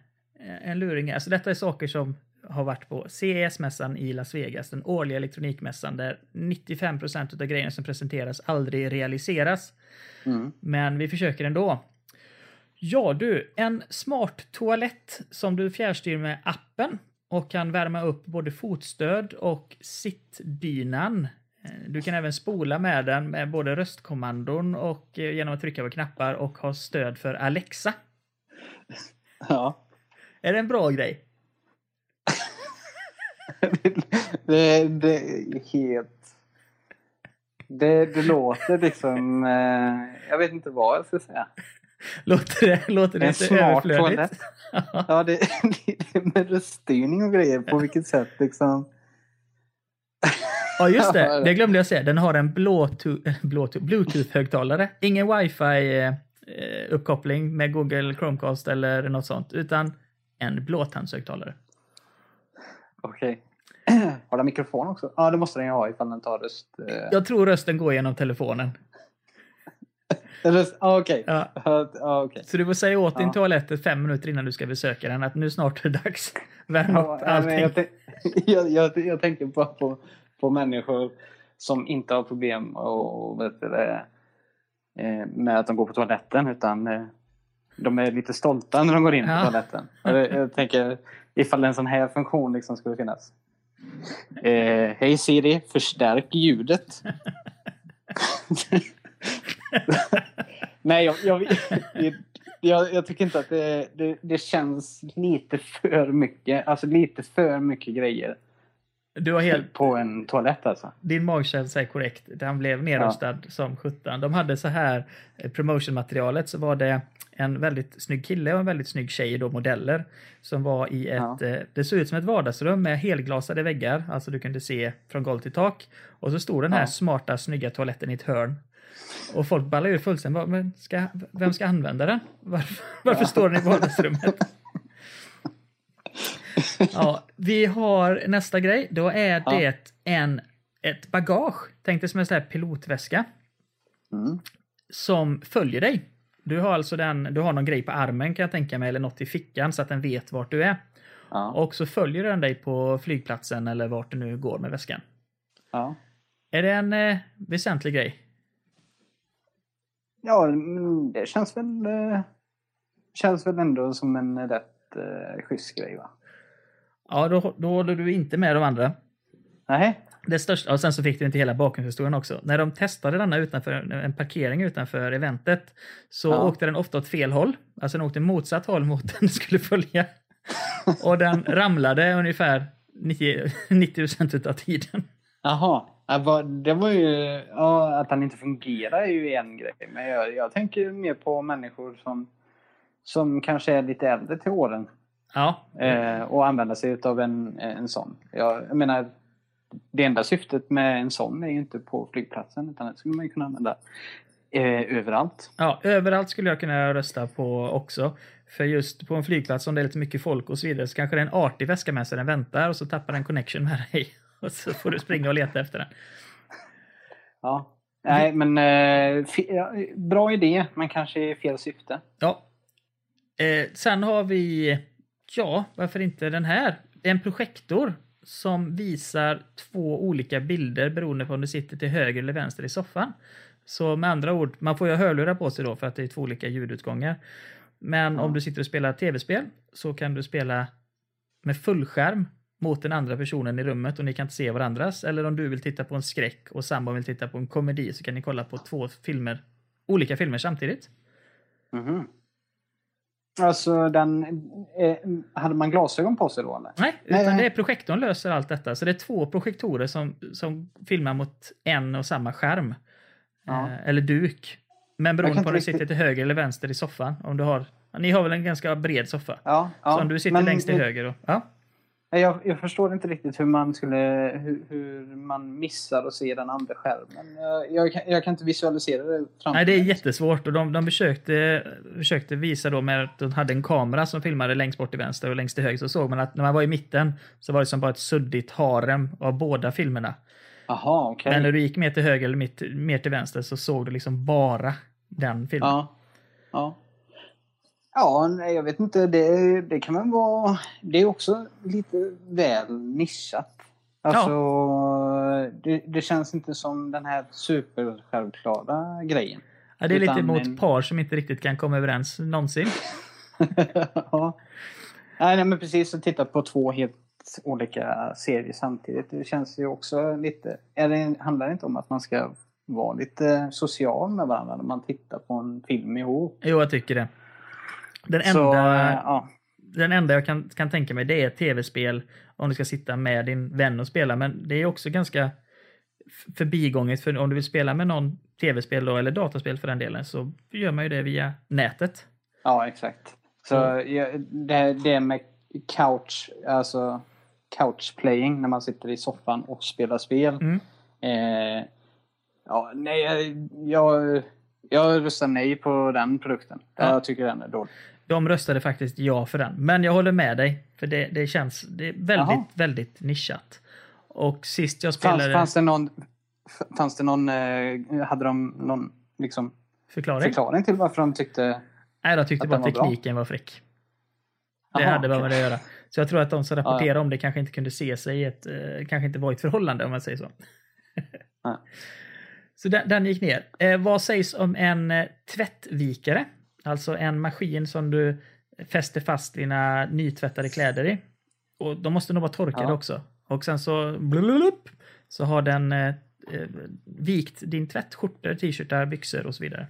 en luring. Alltså detta är saker som har varit på CES-mässan i Las Vegas, den årliga elektronikmässan där 95% av grejerna som presenteras aldrig realiseras. Mm. Men vi försöker ändå. Ja du, en smart toalett som du fjärrstyr med appen och kan värma upp både fotstöd och sittdynan. Eh, Du kan även spola med den med både röstkommandon och eh, genom att trycka på knappar och ha stöd för Alexa. Ja. Är det en bra grej? <laughs> det, det är helt... Det, det låter liksom... Eh, jag vet inte vad jag ska säga. Låter det, låter det En inte överflödigt? <laughs> Ja, det, <laughs> det med röststyrning och grejer. På vilket sätt liksom... Ja, just det. <laughs> det- glömde jag säga. Den har en Bluetooth- Bluetooth- Bluetooth-högtalare. Ingen wifi-uppkoppling med Google Chromecast eller något sånt, utan en blåtandshögtalare. Okej. <clears throat> Har den mikrofon också? Ja, det måste den ju ha ifall den tar röst. Eh, Jag tror rösten går genom telefonen. Ah, Okej. Ja. <laughs> Ah. Så du får säga åt din Ja. toalett fem minuter innan du ska besöka den att nu snart är det dags. Värm Ja, upp allting. jag, <laughs> jag, jag, jag tänker bara på, på människor som inte har problem och, vet det, eh, med att de går på toaletten utan eh, de är lite stolta när de går in på Ja. toaletten. Jag tänker ifall en sån här funktion liksom skulle finnas. Eh, Hej Siri, förstärk ljudet. <laughs> <laughs> Nej, jag, jag, jag, jag tycker inte att det, det, det känns lite för mycket. Alltså lite för mycket grejer Du har helt, på en toalett alltså. din magkänsla är korrekt. Den blev nedröstad som 17. De hade så här eh, promotionmaterialet så var det en väldigt snygg kille och en väldigt snygg tjej, då modeller, som var i ett, Ja. eh, det såg ut som ett vardagsrum med helglasade väggar, alltså du kunde se från golv till tak. Och så stod den här Ja. smarta, snygga toaletten i ett hörn. Och folk ballade ur fullständigt. Men ska, vem ska använda den? Varför, varför står den i vardagsrummet? Ja, vi har nästa grej. Då är Ja. det en, ett bagage, tänk dig som en sån här pilotväska, Mm. som följer dig. Du har alltså den, du har någon grej på armen kan jag tänka mig, eller något i fickan så att den vet vart du är. Ja. Och så följer den dig på flygplatsen eller vart du nu går med väskan. Ja. Är det en eh, väsentlig grej? Ja, det känns väl, eh, känns väl ändå som en rätt eh, schysst grej va? Ja, då, då håller du inte med de andra. Nej? Det största, och sen så fick du inte hela bakgrundshistorien också. När de testade denna utanför en parkering utanför eventet så Ja. åkte den ofta åt fel håll. Alltså den åkte motsatt håll mot <laughs> den skulle följa. Och den ramlade ungefär 90 90 av tiden. Jaha. Det var ju, ja, att han inte fungerar är ju en grej. Men jag, jag tänker mer på människor som, som kanske är lite äldre till åren. Ja, Eh, och använda sig av en, en sån. Jag, jag menar, det enda syftet med en sån är ju inte på flygplatsen utan det skulle man ju kunna använda eh, överallt. ja, överallt skulle jag kunna rösta på också. För just på en flygplats om det är lite mycket folk och så vidare så kanske det är en artig väska med sig den väntar och så tappar den connection med dig. <laughs> Och så får du springa och leta efter den. Ja. Nej, men eh, bra idé, men kanske i fel syfte. Ja. Eh, sen har vi, ja, varför inte den här? En projektor som visar två olika bilder beroende på om du sitter till höger eller vänster i soffan. Så med andra ord, man får ju hörlurar på sig då för att det är två olika ljudutgångar. Men Ja. om du sitter och spelar tv-spel så kan du spela med fullskärm mot den andra personen i rummet och ni kan inte se varandras. Eller om du vill titta på en skräck och sambon vill titta på en komedi så kan ni kolla på två filmer, olika filmer samtidigt. Mhm. Alltså, den, eh, hade man glasögon på sig då eller? Nej, utan nej. det är projektorn löser allt detta. Så det är två projektorer som, som filmar mot en och samma skärm. Ja. Eh, eller duk. Men beroende på om du sitter till höger eller vänster i soffan. Om du har, ni har väl en ganska bred soffa? Ja, ja. så om du sitter men- längst till höger. Då, ja. Jag, jag förstår inte riktigt hur man skulle hur, hur man missar att se den andra skärmen. Jag, jag, kan, jag kan inte visualisera det framför Nej, det är jättesvårt. Och de, de försökte, försökte visa då med att de hade en kamera som filmade längst bort till vänster och längst till höger. Så såg man att när man var i mitten så var det som bara ett suddigt harem av båda filmerna. Jaha, okej. Men när du gick mer till höger eller mitt, mer till vänster så såg du liksom bara den filmen. Ja. Ja. Ja, nej, jag vet inte. Det, det kan väl vara... Det är också lite väl nischat. Alltså, det, det känns inte som den här supersjälvklara grejen. Ja, det är lite mot en- par som inte riktigt kan komma överens någonsin. <laughs> ja. Nej, men precis. Att titta på två helt olika serier samtidigt. Det känns ju också lite... Det, handlar det inte om att man ska vara lite social med varandra när man tittar på en film ihop? Jo, jag tycker det. Den enda, Så, eh, ja. den enda jag kan, kan tänka mig det är tv-spel om du ska sitta med din vän och spela. Men det är också ganska förbigånget. För om du vill spela med någon tv-spel då, eller dataspel för den delen så gör man ju det via nätet. Ja, exakt. Så ja, det, det med couch, alltså couch playing när man sitter i soffan och spelar spel. Mm. Eh, ja, nej, jag, jag, jag röstar nej på den produkten. Ja. Jag tycker den är dålig. De röstade faktiskt ja för den. Men jag håller med dig. För det, det känns det är väldigt, Jaha. väldigt nischat. Och sist jag Fanns, spelade... fanns det någon, fanns det någon, eh, hade de någon liksom förklaring? Förklaring till varför de tyckte... Nej, de tyckte Att bara den var bra? tekniken var fräck. Det Jaha, hade bara med det att göra. Så jag tror att de som rapporterade Ja, om det kanske inte kunde se sig i ett, eh, kanske inte var i ett förhållande om man säger så. Ja. <laughs> Så den, den gick ner. Eh, vad sägs om en eh, tvättvikare? Alltså en maskin som du fäster fast dina nytvättade kläder i. Och de måste nog vara torkade Ja. också. Och sen så blulup, så har den eh, eh, vikt din tvätt, skjortor, t-shirtar, byxor och så vidare.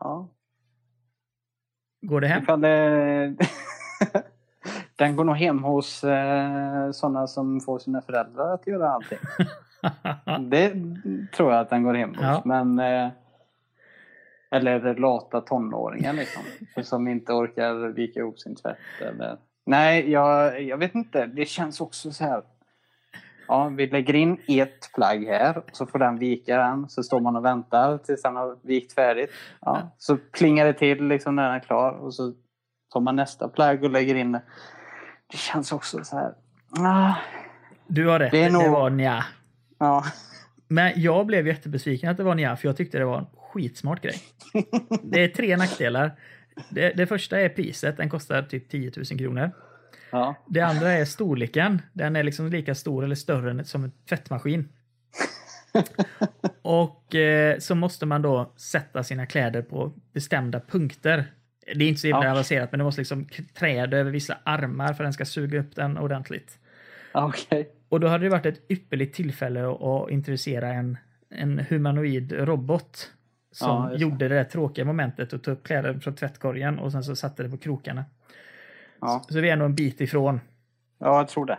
Ja. Går det hem? Ifall det... <laughs> Den går nog hem hos eh, sådana som får sina föräldrar att göra allting. <laughs> Det tror jag att den går hem hos. Ja. Men, eh, eller lata tonåringar liksom. <laughs> Som inte orkar vika ihop sin tvätt. Eller... Nej, jag, jag vet inte. Det känns också så här. Ja, vi lägger in ett plagg här. Så får den vika den. Så står man och väntar tills den har vikt färdigt. Ja, så plingar det till liksom när den är klar. Och så tar man nästa plagg och lägger in det. Det känns också så här. Ah, Du har rätt, Det det, är nog- var nja. ja. Men jag blev jättebesviken att det var nja, för jag tyckte det var skitsmart grej. <laughs> Det är tre nackdelar. Det, det första är priset, den kostar typ 10 000 kronor. ja. Det andra är storleken. Den är liksom lika stor eller större än som en tvättmaskin. <laughs> Och eh, så måste man då sätta sina kläder på bestämda punkter. Det är inte så himla Ja. avancerat, men du måste liksom träda över vissa armar för att den ska suga upp den ordentligt. Okej. Och då hade det varit ett ypperligt tillfälle att, att introducera en, en humanoid robot som Ja, gjorde det där tråkiga momentet och tog upp kläder från tvättkorgen och sen så satte det på krokarna. Ja. Så vi är nog en bit ifrån. ja, jag tror det.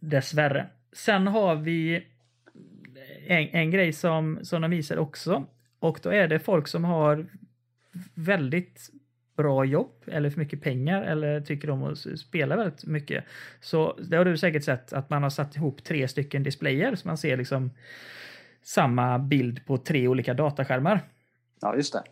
Dessvärre. Sen har vi en, en grej som, som de visar också. Och då är det folk som har väldigt bra jobb eller för mycket pengar eller tycker om att spela väldigt mycket. Så det har du säkert sett att man har satt ihop tre stycken displayer så man ser liksom samma bild på tre olika dataskärmar. Ja, just det.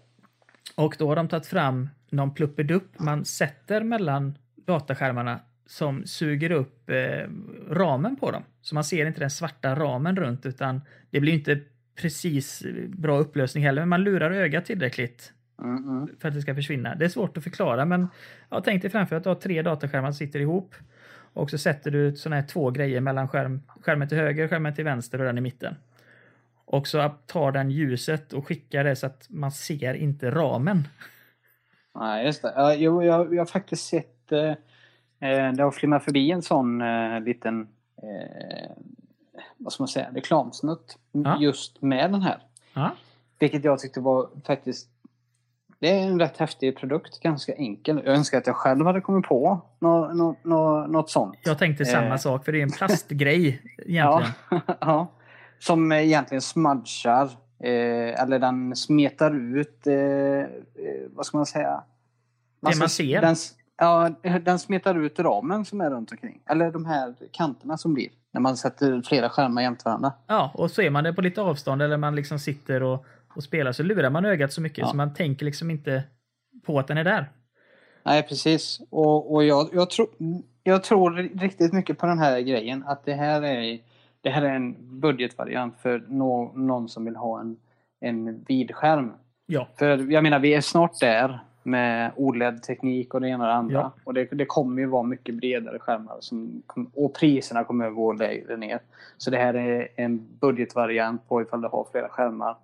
Och då har de tagit fram någon pluppedupp man sätter mellan dataskärmarna som suger upp eh, ramen på dem. Så man ser inte den svarta ramen runt utan det blir inte precis bra upplösning heller, men man lurar ögat tillräckligt Mm, mm. för att det ska försvinna. Det är svårt att förklara, men ja, tänk dig framför att du har tre dataskärmar som sitter ihop och så sätter du såna här två grejer mellan skärm, skärmen till höger, skärmen till vänster och den i mitten. Och så tar den ljuset och skickar det så att man ser inte ramen. Nej, just det. Jo, jag, jag har faktiskt sett... Eh, eh, det har flimmat förbi en sån eh, liten... Vad ska man säga? Reklamsnutt. Ja. Just med den här. Ja. Vilket jag tyckte var faktiskt... Det är en rätt häftig produkt. Ganska enkel. Jag önskar att jag själv hade kommit på något, något, något, sånt. Jag tänkte samma sak, för det är en plastgrej Ja, <laughs> egentligen. ja. <laughs> Som egentligen smudgar. Eh, eller den smetar ut... Eh, eh, vad ska man säga? Det ska- man ser. Den, ja, den smetar ut ramen som är runt omkring. Eller de här kanterna som blir. När man sätter flera skärmar jämte varandra. Ja, och så är man det på lite avstånd eller man liksom sitter och, och spelar så lurar man ögat så mycket Ja. så man tänker liksom inte på att den är där. Nej, precis. Och, och jag, jag, tror, jag tror riktigt mycket på den här grejen. Att det här är, det här är en budgetvariant för nå, någon som vill ha en, en vidskärm. Ja, För jag menar, vi är snart där med OLED-teknik och det ena och det andra. Ja. Och det, det kommer ju vara mycket bredare skärmar som, och priserna kommer att gå lägre ner. Så det här är en budgetvariant på ifall du har flera skärmar.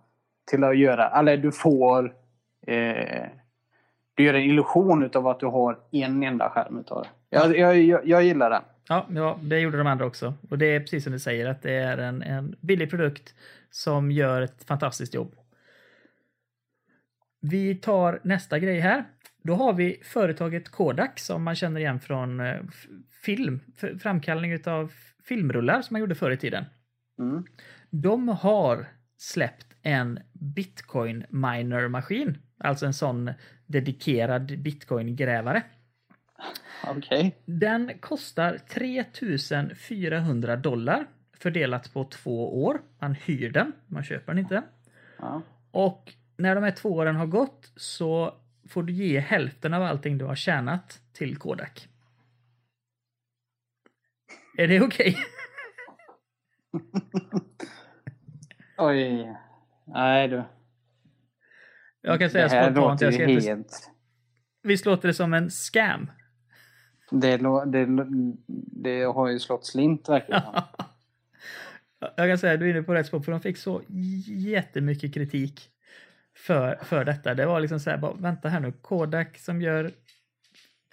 Till att göra, eller du får eh, du gör en illusion utav att du har en enda skärm utav det. Jag, jag, jag, jag gillar den. Ja, ja, det gjorde de andra också. Och det är precis som du säger att det är en, en billig produkt som gör ett fantastiskt jobb. Vi tar nästa grej här. Då har vi företaget Kodak som man känner igen från eh, film, framkallning av filmrullar som man gjorde förr i tiden. Mm. De har släppt en bitcoin miner maskin, alltså en sån dedikerad bitcoin grävare. <laughs> Okej. Den kostar 3400 dollar fördelat på två år. Man hyr den, man köper den inte. Ja. Och när de här två åren har gått så får du ge hälften av allting du har tjänat till Kodak. Är det okej? <laughs> Oj. Nej du. Jag kan säga det här spontant, låter jag helt... visst låter det som en scam? Det, det, det har ju slått slint verkligen. <laughs> Jag kan säga du är inne på rätt spår, för de fick så jättemycket kritik för, för detta. Det var liksom så här, bara, vänta här nu, Kodak som gör,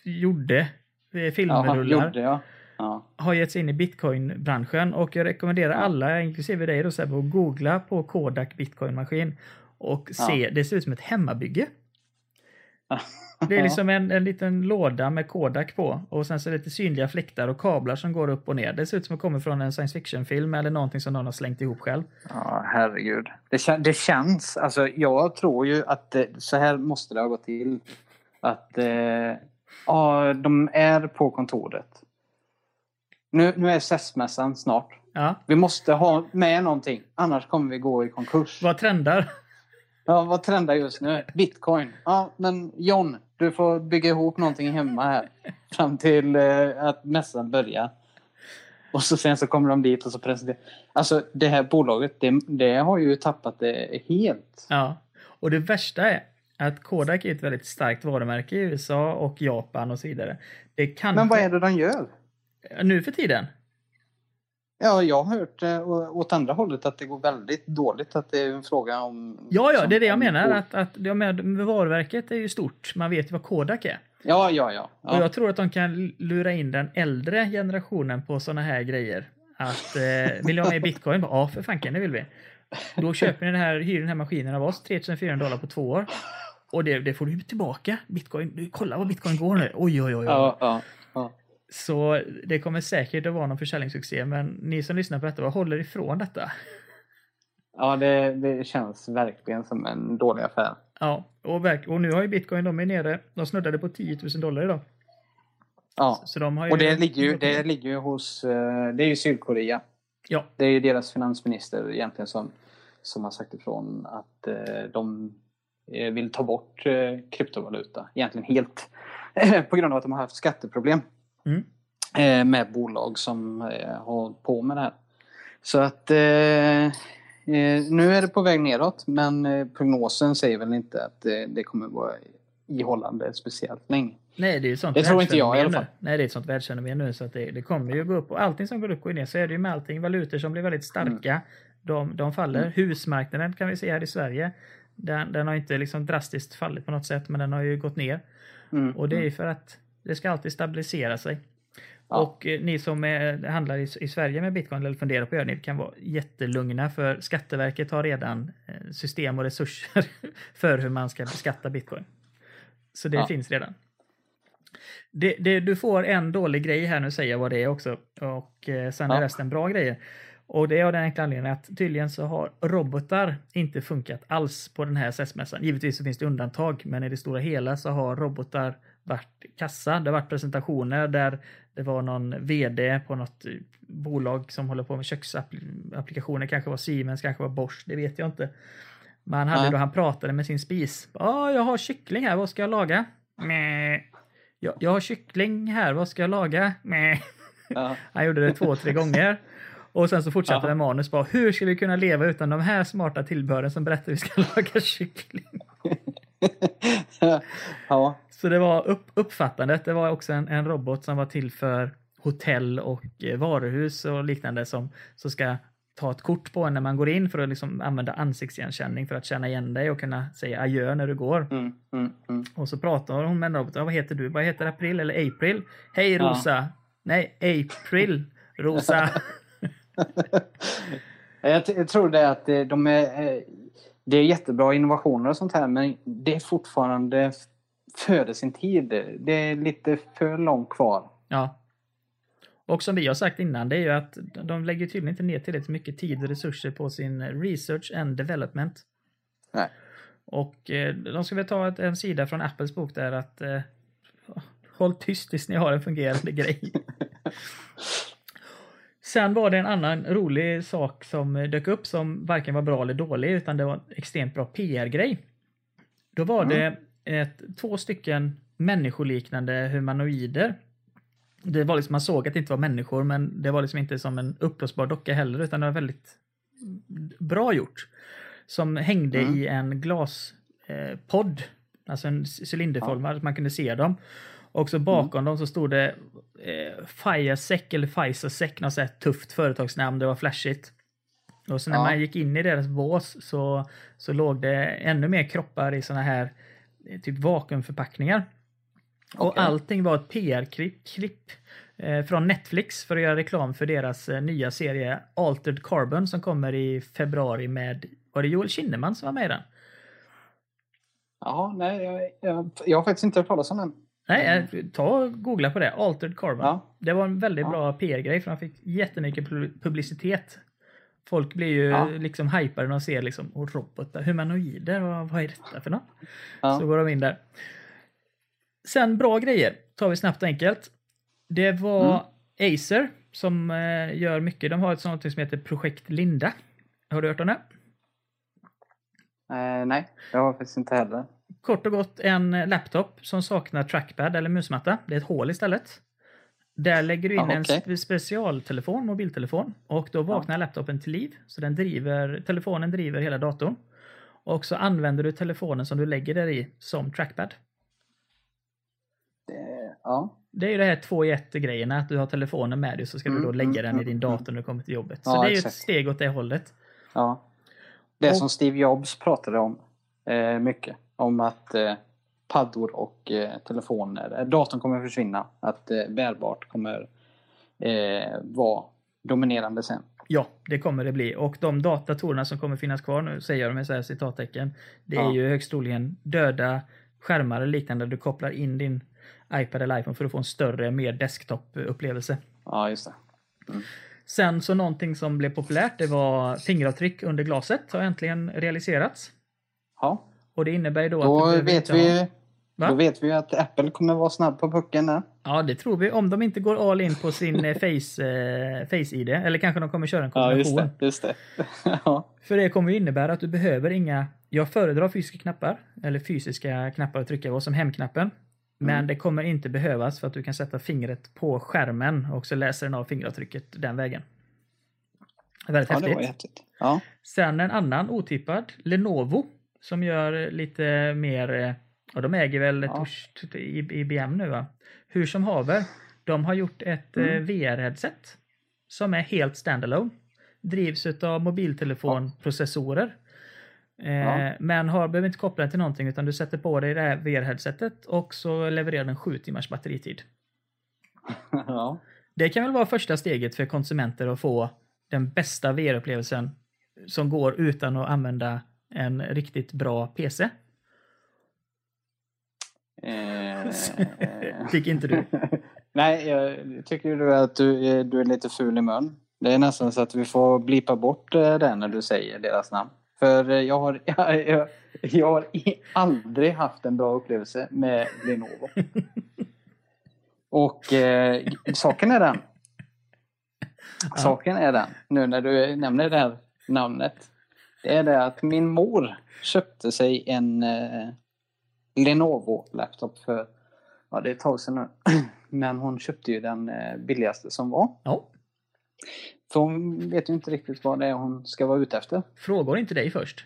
gjorde eh, filmrullar gjorde jag. Ja. har gett sig in i bitcoinbranschen och jag rekommenderar alla, inklusive dig, då, så här, att googla på Kodak bitcoinmaskin och se, det ser ut som ett hemmabygge. <laughs> Det är liksom en, en liten låda med Kodak på och sen så det lite synliga fläktar och kablar som går upp och ner. Det ser ut som att det kommer från en science fiction-film eller någonting som någon har slängt ihop själv. Ja, herregud. Det, kän- det känns, alltså jag tror ju att eh, så här måste det ha gått till. Att eh, ja, de är på kontoret. Nu, nu är SES-mässan snart. Ja, Vi måste ha med någonting, annars kommer vi gå i konkurs. vad trendar? Ja, vad trendar just nu? Bitcoin. Ja, men John, du får bygga ihop någonting hemma här fram till eh, att mässan börjar. Och så sen så kommer de dit och så presenterar. Alltså det här bolaget, det, det har ju tappat det helt. Ja, och det värsta är att Kodak är ett väldigt starkt varumärke i USA och Japan och så vidare. Det kan Men vad är det de gör? nu för tiden? Ja, jag har hört eh, å- åt andra hållet att det går väldigt dåligt. Att det är en fråga om... Ja, ja, det är det jag om- menar. Att, att, jag med varumärket är ju stort. Man vet ju vad Kodak är. Ja, ja, ja. Och ja. jag tror att de kan lura in den äldre generationen på såna här grejer. Att eh, vill du ha med bitcoin? Ja, för fanken, det vill vi. Då köper ni den här, hyr den här maskinen av oss, 3400 dollar på två år. Och det, det får du tillbaka. Bitcoin, kolla vad bitcoin går nu. Oj, oj, oj. oj. ja, ja, ja. Så det kommer säkert att vara någon försäljningssuccé, men ni som lyssnar på detta, vad håller ifrån detta? ja det, det känns verkligen som en dålig affär. Ja, och, verk, och nu har ju bitcoin, de är nere, de snuddade på 10 000 dollar idag. Ja. Så de har ju, Och det ligger ju, det ligger ju hos, eh, det är ju Sydkorea. Ja, Det är ju deras finansminister egentligen som, som har sagt ifrån att eh, de eh, vill ta bort kryptovaluta. Egentligen helt. <laughs> på grund av att de har haft skatteproblem. Mm. Eh, med bolag som eh, har på med det här. Så att eh, nu är det på väg neråt men prognosen säger väl inte att det kommer vara ihållande speciellt länge. Nej, det är ju sånt Det tror inte jag i alla fall. Nu. Nej, det är ett sånt världsfenomen nu så att det, det kommer ju gå upp. Och allting som går upp går ner. Så är det ju med allting. Valutor som blir väldigt starka, de, de faller. Mm. Husmarknaden kan vi se här i Sverige. Den, den har inte liksom drastiskt fallit på något sätt, men den har ju gått ner. Mm. Och det är ju för att det ska alltid stabilisera sig. Ja. Och eh, ni som är, handlar i, i Sverige med bitcoin eller funderar på att göra det, ni kan vara jättelugna för Skatteverket har redan eh, system och resurser <laughs> för hur man ska beskatta bitcoin. Så det Ja. finns redan. Det, det, du får en dålig grej här nu, säger jag vad det är också. Och eh, sen är Ja. resten bra grejer. Och det är av den enkla anledningen att tydligen så har robotar inte funkat alls på den här SS-mässan. Givetvis så finns det undantag, men i det stora hela så har robotar varit kassa. Det har varit presentationer där det var någon VD på något eh, bolag som håller på med köksapplikationer, kanske var Siemens, kanske var Bosch, det vet jag inte. Men han, hade då, han pratade med sin spis. Ja, jag har kyckling här, vad ska jag laga? Meh. Jag, jag har kyckling här, vad ska jag laga? Meh. Ja. <laughs> Han gjorde det två, tre gånger. Och sen så fortsatte Ja. med manus. Bara, hur ska vi kunna leva utan de här smarta tillbehören som berättar hur vi ska <laughs> laga kyckling? Ja. Så det var upp, uppfattandet. Det var också en, en robot som var till för hotell och eh, varuhus och liknande som, som ska ta ett kort på en när man går in för att liksom använda ansiktsigenkänning för att känna igen dig och kunna säga adjö när du går. Mm, mm, mm. Och så pratar hon med en robot. Ja, vad heter du? Vad heter April eller April? Hej Ja. Rosa! Nej, April! Rosa! <laughs> Jag, jag tror det att det- de är, eh, det är jättebra innovationer och sånt här men det är fortfarande före sin tid. Det är lite för långt kvar. Ja. Och som vi har sagt innan, det är ju att de lägger tydligen inte ner tillräckligt mycket tid och resurser på sin research and development. Nej. Och eh, de ska väl ta ett, en sida från Apples bok där att eh, håll tyst tills ni har en fungerande <laughs> grej. Sen var det en annan rolig sak som dök upp som varken var bra eller dålig utan det var en extremt bra PR-grej. Då var det ett, två stycken människoliknande humanoider. Det var liksom, man såg att det inte var människor men det var liksom inte som en uppblåsbar docka heller utan det var väldigt bra gjort. Som hängde Mm. i en glas eh. Alltså en cylinderformad, man kunde se dem. Och så bakom mm. dem så stod det eh, Firesec eller Pfizersec, något sånt tufft företagsnamn, det var flashigt. Och så när ja. man gick in i deras bås så, så låg det ännu mer kroppar i såna här eh, typ vakuumförpackningar. Okay. Och allting var ett PR-klipp eh, från Netflix för att göra reklam för deras eh, nya serie Altered Carbon som kommer i februari med, var det Joel Kinnaman som var med i den? Ja, nej, jag, jag, jag har faktiskt inte hört talas om den. Nej, ta och googla på det. Altered Carbon. Ja. Det var en väldigt ja. bra PR-grej för han fick jättemycket publicitet. Folk blir ju ja. liksom hypade när de ser liksom, och robotar, humanoider, vad, vad är detta för något? Så går de in där. Sen bra grejer, tar vi snabbt och enkelt. Det var mm. Acer som eh, gör mycket. De har ett sånt som heter Projekt Linda. Har du hört om det? Eh, nej, jag har faktiskt inte heller. Kort och gott en laptop som saknar trackpad eller musmatta. Det är ett hål istället. Där lägger du in ah, okay. en specialtelefon, mobiltelefon, och då vaknar ja. laptopen till liv. Så den driver, telefonen driver hela datorn. Och så använder du telefonen som du lägger där i som trackpad. Det, ja. Det är ju det här två i ett grejerna, att du har telefonen med dig så ska mm, du då lägga mm, den i din mm, dator när du kommer till jobbet. Ja, så det är ju ett steg åt det hållet. Ja. Det och, som Steve Jobs pratade om eh, mycket. Om att eh, paddor och eh, telefoner, eh, datorn kommer försvinna. Att eh, bärbart kommer eh, vara dominerande sen. Ja, det kommer det bli. Och de datorerna som kommer finnas kvar nu, säger jag med så här citattecken, det är ju högst troligen döda skärmar eller liknande. Du kopplar in din iPad eller iPhone för att få en större, mer desktop-upplevelse. Ja, just det. Mm. Sen så någonting som blev populärt, det var fingeravtryck under glaset har äntligen realiserats. Ja. Och det innebär då, då att... Vet vi, då vet vi att Apple kommer vara snabb på pucken där. Ja, det tror vi. Om de inte går all in på sin eh, face, eh, face-ID. Eller kanske de kommer köra en kombination. Ja, just det. Just det. <laughs> ja. För det kommer innebära att du behöver inga... Jag föredrar fysiska knappar. Eller fysiska knappar att trycka på som hemknappen. Men mm. det kommer inte behövas för att du kan sätta fingret på skärmen och så läser den av fingeravtrycket den vägen. Väldigt ja, häftigt. Det var häftigt. Ja. Sen en annan otippad, Lenovo, som gör lite mer, och de äger väl ja. Tush, IBM nu va? Hur som haver, de har gjort ett mm. Eh, VR-headset som är helt standalone. Drivs av mobiltelefonprocessorer. Ja. Eh, men har, behöver inte koppla den till någonting utan du sätter på dig det här VR-headsetet och så levererar den 7 timmars batteritid. <laughs> Ja. Det kan väl vara första steget för konsumenter att få den bästa VR-upplevelsen som går utan att använda en riktigt bra PC. Eh, <laughs> Tycker inte du? <laughs> Nej, jag tycker du att du, du är lite ful i mun. Det är nästan så att vi får blipa bort eh, det när du säger deras namn. För eh, jag har, <laughs> jag, jag, jag har aldrig haft en bra upplevelse med Lenovo. Och eh, saken är den. Saken är den, nu när du nämner det här namnet. Det är det att min mor köpte sig en eh, Lenovo-laptop för, ja det är ett tag sedan nu. <clears throat> Men hon köpte ju den eh, billigaste som var. Ja. För hon vet ju inte riktigt vad det är hon ska vara ute efter. Frågar inte dig först?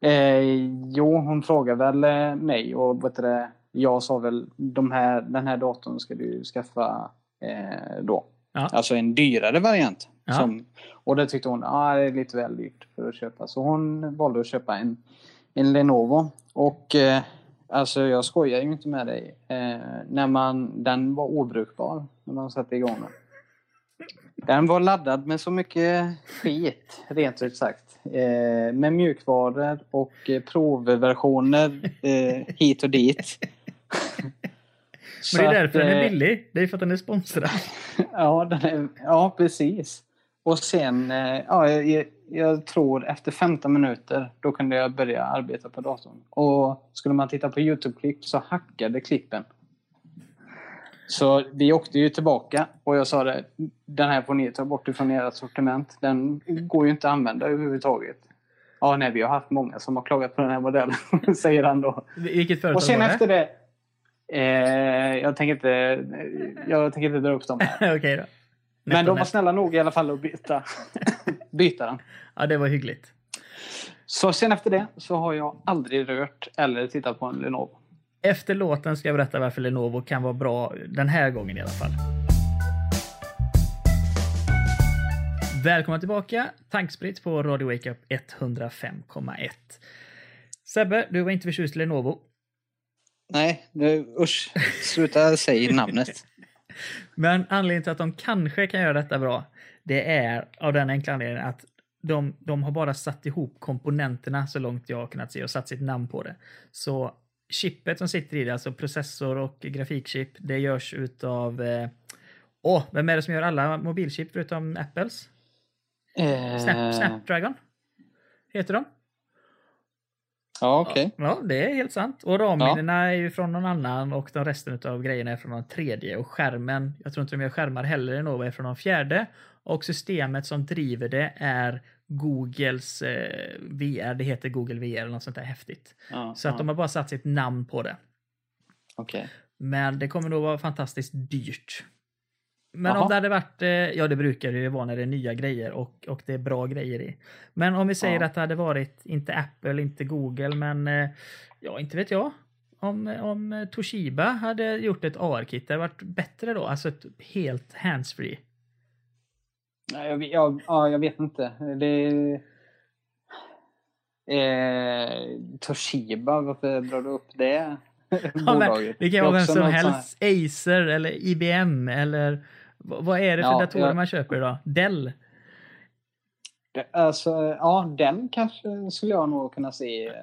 Eh, jo, hon frågar väl eh, mig och vet du, jag sa väl de här, den här datorn ska du skaffa eh, då. Ja. Alltså en dyrare variant. Ja. Som, och det tyckte hon ah, det är lite väl dyrt för att köpa. Så hon valde att köpa en, en Lenovo. Och eh, alltså jag skojar ju inte med dig. Eh, när man, den var obrukbar när man satte igång den. Den var laddad med så mycket skit, rent ut sagt. Eh, med mjukvaror och eh, provversioner eh, hit och dit. <laughs> Men det är därför att, den är eh, billig. Det är för att den är sponsrad. <laughs> ja, är, ja, precis. Och sen, eh, ja, jag, jag, tror efter 15 minuter, då kunde jag börja arbeta på datorn. Och skulle man titta på YouTube-klipp så hackade klippen. Så vi åkte ju tillbaka och jag sa det, den här får ni ta bort ifrån ert sortiment. Den går ju inte att använda överhuvudtaget. Ja, nej, vi har haft många som har klagat på den här modellen, <laughs> säger han då. Vilket företag Och sen var det? efter det... Eh, jag, tänker inte, jag tänker inte dra upp dem här. <laughs> okay Men de var snälla nog i alla fall att byta, <laughs> byta den. Ja, det var hyggligt. Så sen efter det så har jag aldrig rört eller tittat på en Lenovo. Efter låten ska jag berätta varför Lenovo kan vara bra den här gången i alla fall. Välkomna tillbaka! Tankspritt på Radio Wake Up 105,1. Sebbe, du var inte förtjust i Lenovo. Nej, nu, usch. Sluta säga namnet. Men anledningen till att de kanske kan göra detta bra, det är av den enkla anledningen att de, de har bara satt ihop komponenterna så långt jag har kunnat se och satt sitt namn på det. Så chippet som sitter i det, alltså processor och grafikchip, det görs utav... Eh, åh, vem är det som gör alla mobilchip förutom Apples? Eh, Snap, Snapdragon? Heter de? Ja, okej. Ja, det är helt sant. Och ramminnena är ju från någon annan och de resten av grejerna är från någon tredje. Och skärmen, jag tror inte de gör skärmar heller, Nova är från någon fjärde. Och systemet som driver det är Googles eh, VR, det heter Google VR eller något sånt där häftigt. Ja, Så att ja, de har bara satt sitt namn på det. okej. Men det kommer nog vara fantastiskt dyrt. Men Jaha. om det hade varit, eh, ja det brukar det ju vara när det är nya grejer och, och det är bra grejer i. Men om vi säger Ja. att det hade varit, inte Apple, inte Google, men eh, ja, inte vet jag. Om, om Toshiba hade gjort ett AR-kit, det hade varit bättre då? Alltså ett helt handsfree. Nej, jag, jag, ja, jag vet inte. Det... Eh, Toshiba, varför drar du upp det Ja, det kan är vara vem som helst. Acer eller IBM eller vad är det för Ja, datorer jag- man köper idag? Dell? Det- Alltså, ja, den kanske skulle jag nog kunna se eh,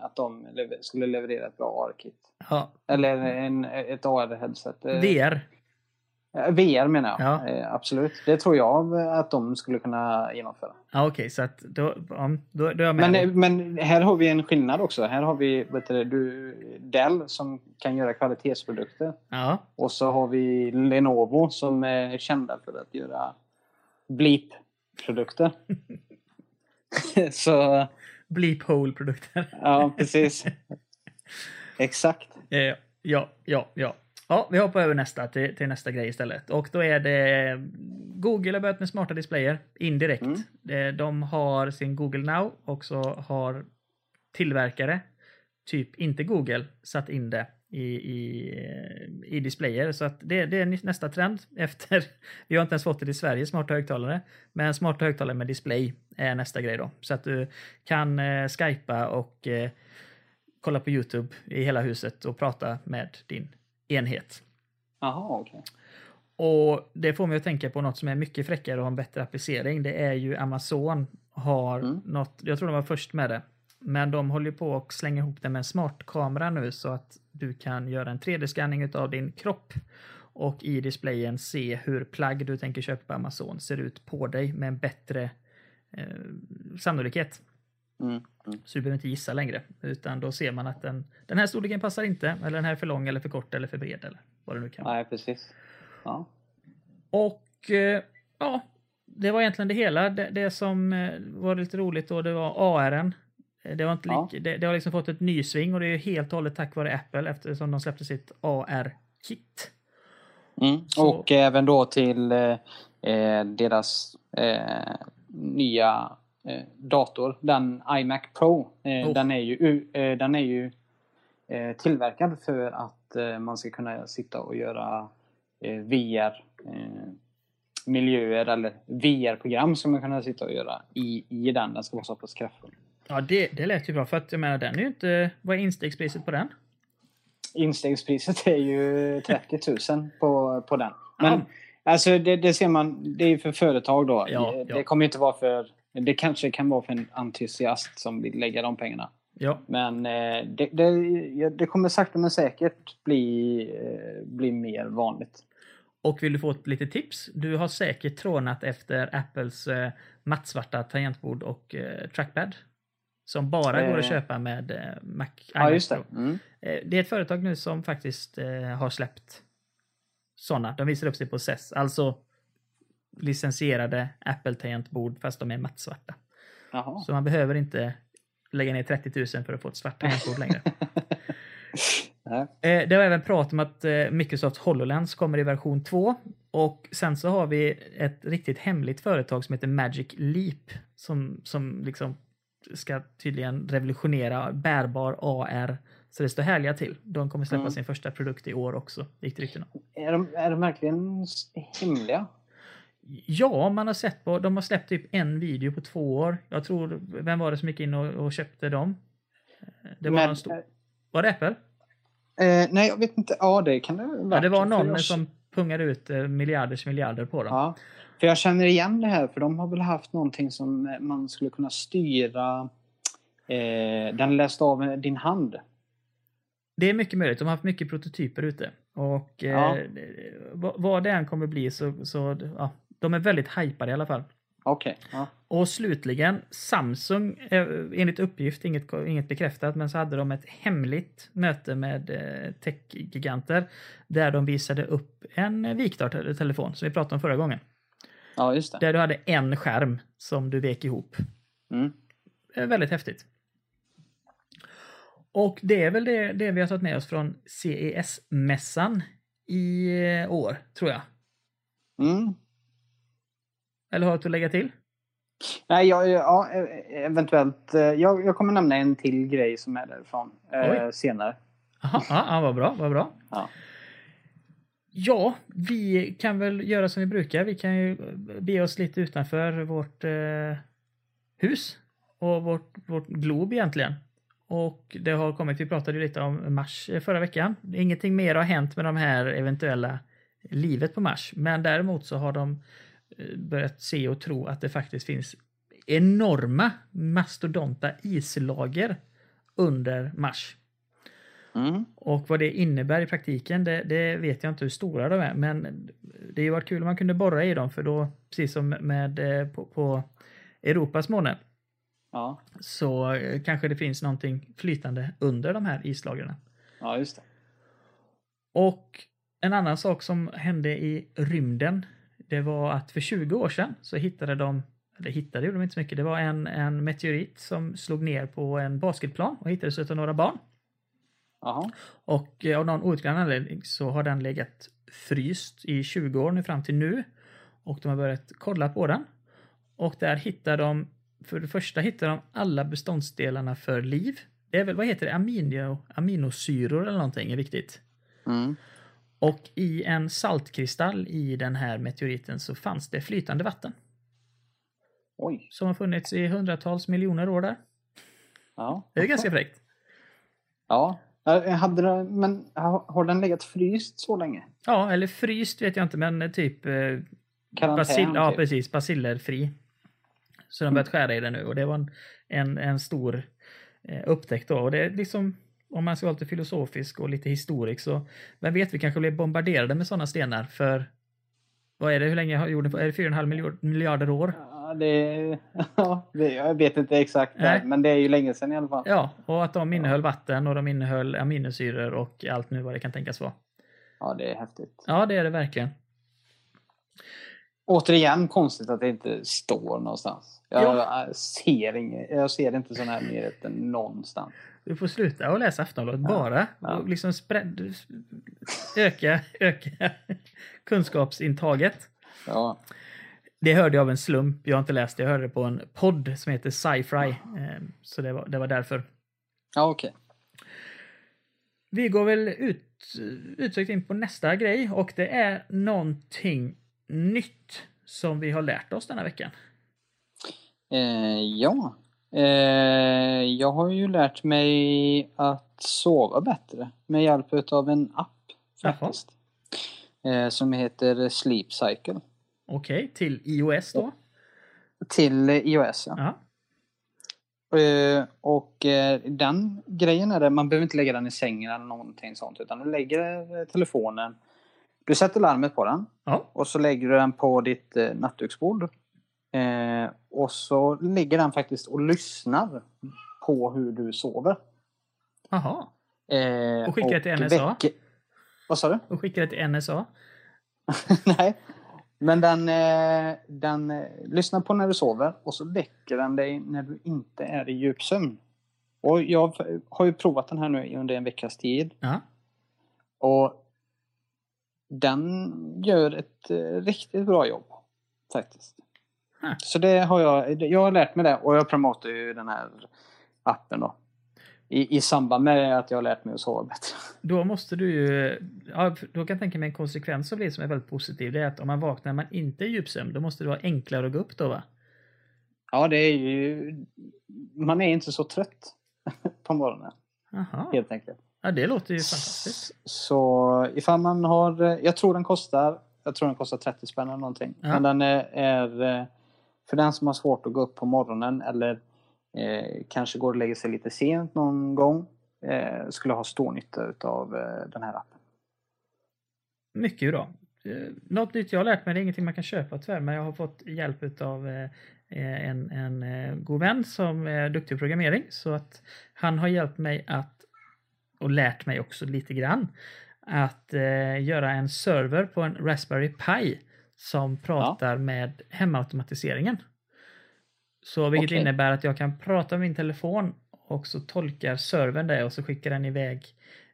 att de lever- skulle leverera ett bra AR-kit. Ja, Eller en, ett AR-headset. Eh, VR. Eh, VR menar jag. Ja. Eh, absolut. Det tror jag att de skulle kunna genomföra. Ja, okej, så att då, ja, då, då är jag med. Men, eh, men här har vi en skillnad också. Här har vi vet du, du, Dell som kan göra kvalitetsprodukter. Ja, Och så har vi Lenovo som är kända för att göra Bleep-produkter. <laughs> så, bleep hole-produkter. ja precis. <laughs> Exakt. Eh, ja, ja, ja. Ja, vi hoppar över nästa till, till nästa grej istället. Och då är det Google har börjat med smarta displayer indirekt. Mm. Eh, De har sin Google Now och så har tillverkare, typ inte Google, satt in det i, i, i displayer. Så att det, det är nästa trend efter, <laughs> vi har inte ens fått det i Sverige, smarta högtalare. Men smarta högtalare med display är nästa grej då. Så att du kan eh, skypa och eh, kolla på Youtube i hela huset och prata med din enhet. Jaha, okej. Och det får mig att tänka på något som är mycket fräckare och har en bättre applicering. Det är ju Amazon har Mm. något, jag tror de var först med det. Men de håller på att slänga ihop det med en smartkamera nu så att du kan göra en 3D-scanning av din kropp och i displayen se hur plagg du tänker köpa på Amazon ser ut på dig med en bättre eh, sannolikhet. Mm. Mm. Så du behöver inte gissa längre, utan då ser man att den, den här storleken passar inte, eller den här är för lång eller för kort eller för bred eller vad det nu kan vara. Nej, precis. Ja. Och eh, ja, det var egentligen det hela. Det, det som eh, var lite roligt då, det var ARn. Eh, Det har, inte Ja. lik, det, det har liksom fått ett nysving och det är helt och hållet tack vare Apple eftersom de släppte sitt AR-kit. Mm. Och även då till eh, deras eh, nya dator, den iMac Pro. Eh, Oh. Den är ju, eh, den är ju eh, tillverkad för att eh, man ska kunna sitta och göra eh, VR eh, miljöer eller VR-program som man kunna sitta och göra i, i den. Den ska vara så pass kraftfull. Ja, det, det lät ju bra för att jag menar den är ju inte... Vad är instegspriset på den? Instegspriset är ju 30 000 på, på den. Men Ja. alltså det, det ser man, det är ju för företag då. Ja, det, ja. det kommer inte vara för... Det kanske kan vara för en entusiast som vill lägga de pengarna. Ja, Men eh, det, det, det kommer sakta men säkert bli, eh, bli mer vanligt. och vill du få ett litet tips? Du har säkert trånat efter Apples eh, mattsvarta tangentbord och eh, trackpad. Som bara går att Eh. köpa med eh, Mac. Ja, just det. Mm. Eh, Det är ett företag nu som faktiskt eh, har släppt sådana. De visar upp sig på CES. Alltså licensierade Apple-tangentbord fast de är mattsvarta. Så man behöver inte lägga ner 30 000 för att få ett svart tangentbord längre. <laughs> Eh, Det har även prat om att eh, Microsoft HoloLens kommer i version 2. Och sen så har vi ett riktigt hemligt företag som heter Magic Leap. Som, som liksom ska tydligen revolutionera bärbar AR. Så det står härliga till. De kommer släppa Mm. sin första produkt i år också, gick det rykten om. Är de, är de verkligen hemliga? Ja, man har sett på, de har släppt typ en video på två år. Jag tror, vem var det som gick in och, och köpte dem? Det var, Men, stor, var det Apple? eh, nej, jag vet inte. Ja, det kan det ha Ja, det var någon jag- som pungade ut eh, miljarders miljarder på dem. Ja, för jag känner igen det här, för de har väl haft någonting som eh, man skulle kunna styra. Eh, den läste av din hand. Det är mycket möjligt. De har haft mycket prototyper ute. Och eh, Ja. vad, vad det än kommer bli så, så ja, de är väldigt hypade i alla fall. Okej. Ja. Och slutligen, Samsung, eh, enligt uppgift, inget, inget bekräftat, men så hade de ett hemligt möte med eh, techgiganter där de visade upp en viktar telefon som vi pratade om förra gången. ja, just det. Där du hade en skärm som du vek ihop. Mm. Är väldigt häftigt. Och det är väl det, det vi har tagit med oss från CES-mässan i eh, år, tror jag. Mm. Eller har du att lägga till? Nej, ja, ja, eh, eventuellt. eh, Jag, jag kommer nämna en till grej som är därifrån eh, senare. Aha, ja, vad bra, vad bra. Ja. Ja, vi kan väl göra som vi brukar. Vi kan ju be oss lite utanför vårt eh, hus och vårt, vårt glob egentligen. Och det har kommit, vi pratade ju lite om Mars eh, förra veckan. Ingenting mer har hänt med de här eventuella livet på Mars. Men däremot så har de eh, börjat se och tro att det faktiskt finns enorma mastodonta islager under Mars. Mm. Och vad det innebär i praktiken, det, det vet jag inte hur stora de är. Men det hade varit kul om man kunde borra i dem för då, precis som med eh, på, på Europas måne, Ja. så eh, kanske det finns någonting flytande under de här islagren. ja, just det. Och en annan sak som hände i rymden, det var att för 20 år sedan så hittade de, eller hittade gjorde de inte så mycket, det var en, en meteorit som slog ner på en basketplan och hittades av några barn. Jaha. Och eh, av någon outgrundlig anledning så har den legat fryst i 20 år nu fram till nu. Och de har börjat kolla på den. Och där hittar de, för det första hittar de alla beståndsdelarna för liv. Det är väl, vad heter det, Amino, aminosyror eller någonting är viktigt. Mm. Och i en saltkristall i den här meteoriten så fanns det flytande vatten. Oj. Som har funnits i hundratals miljoner år där. Ja. Det är ganska fräckt. Ja. Eh, Hade det, men har har den legat fryst så länge? Ja, eller fryst vet jag inte, men typ eh, Karantän? Basil, ja, typ. precis. Basillerfri. Så de börjat skära i det nu och det var en, en, en stor eh, upptäckt då. Och det är liksom, om man ska vara lite filosofisk och lite historisk så, vem vet, vi kanske blir bombarderade med sådana stenar för, vad är det, hur länge har jorden, är det 4,5 miljard, miljarder år? Ja, det, <laughs> ja, det, jag vet inte exakt, Nej. men det är ju länge sedan i alla fall. Ja, och att de innehöll vatten och de innehöll aminosyror och allt nu vad det kan tänkas vara. Ja, det är häftigt. Ja, det är det verkligen. Återigen konstigt att det inte står någonstans. Jag, Ja. jag ser, inget, jag ser inte sådana här nyheter någonstans. Du får sluta och läsa Aftonbladet bara. ja. Och liksom spred, öka, öka <laughs> kunskapsintaget. Ja. Det hörde jag av en slump. Jag har inte läst det. Jag hörde det på en podd som heter Sci-Fi. Eh, Så det var, det var därför. Ja, okej. Vi går väl ut, utsökt in på nästa grej och det är någonting nytt som vi har lärt oss denna veckan. Eh, ja. Eh, jag har ju lärt mig att sova bättre med hjälp av en app faktiskt. Eh, som heter Sleep Cycle. Okej, till iOS då. Till iOS ja. Ja. Eh, och eh, den grejen är det, man behöver inte lägga den i sängen eller någonting sånt utan du lägger eh, telefonen. Du sätter larmet på den Ja. och så lägger du den på ditt eh, nattduksbord. Eh, och så ligger den faktiskt och lyssnar på hur du sover. Jaha. Eh, Och skickar till NSA? väcker- Vad sa du? Och skickar det till NSA. <laughs> Nej. Men den, eh, den eh, lyssnar på när du sover och så väcker den dig när du inte är i djupsömn. Och jag har ju provat den här nu under en veckas tid. Ja. Och den gör ett eh, riktigt bra jobb. Faktiskt. Ah. Så det har jag, jag har lärt mig det och jag promotar ju den här appen då. I, I samband med att jag har lärt mig att sova bättre. <laughs> Då måste du ju, ja, då kan jag tänka mig en konsekvens av det som är väldigt positiv. Det är att om man vaknar man inte är djupsömn, då måste det vara enklare att gå upp då va? Ja, det är ju... Man är inte så trött <laughs> på morgonen, Jaha, helt enkelt. ja, det låter ju fantastiskt. Så ifall man har... Jag tror den kostar... Jag tror den kostar 30 spänn eller någonting. Ja. Men den är, är... För den som har svårt att gå upp på morgonen eller eh, kanske går och lägger sig lite sent någon gång. Eh, skulle ha stor nytta utav eh, den här appen. Mycket bra. Eh, något nytt jag har lärt mig, det är ingenting man kan köpa tyvärr, men jag har fått hjälp av eh, eh, en, en god vän som är duktig på programmering. Så att han har hjälpt mig att, och lärt mig också lite grann, att göra en server på en Raspberry Pi som pratar med hemautomatiseringen. Så vilket Okej. innebär att jag kan prata med min telefon och så tolkar servern det och så skickar den iväg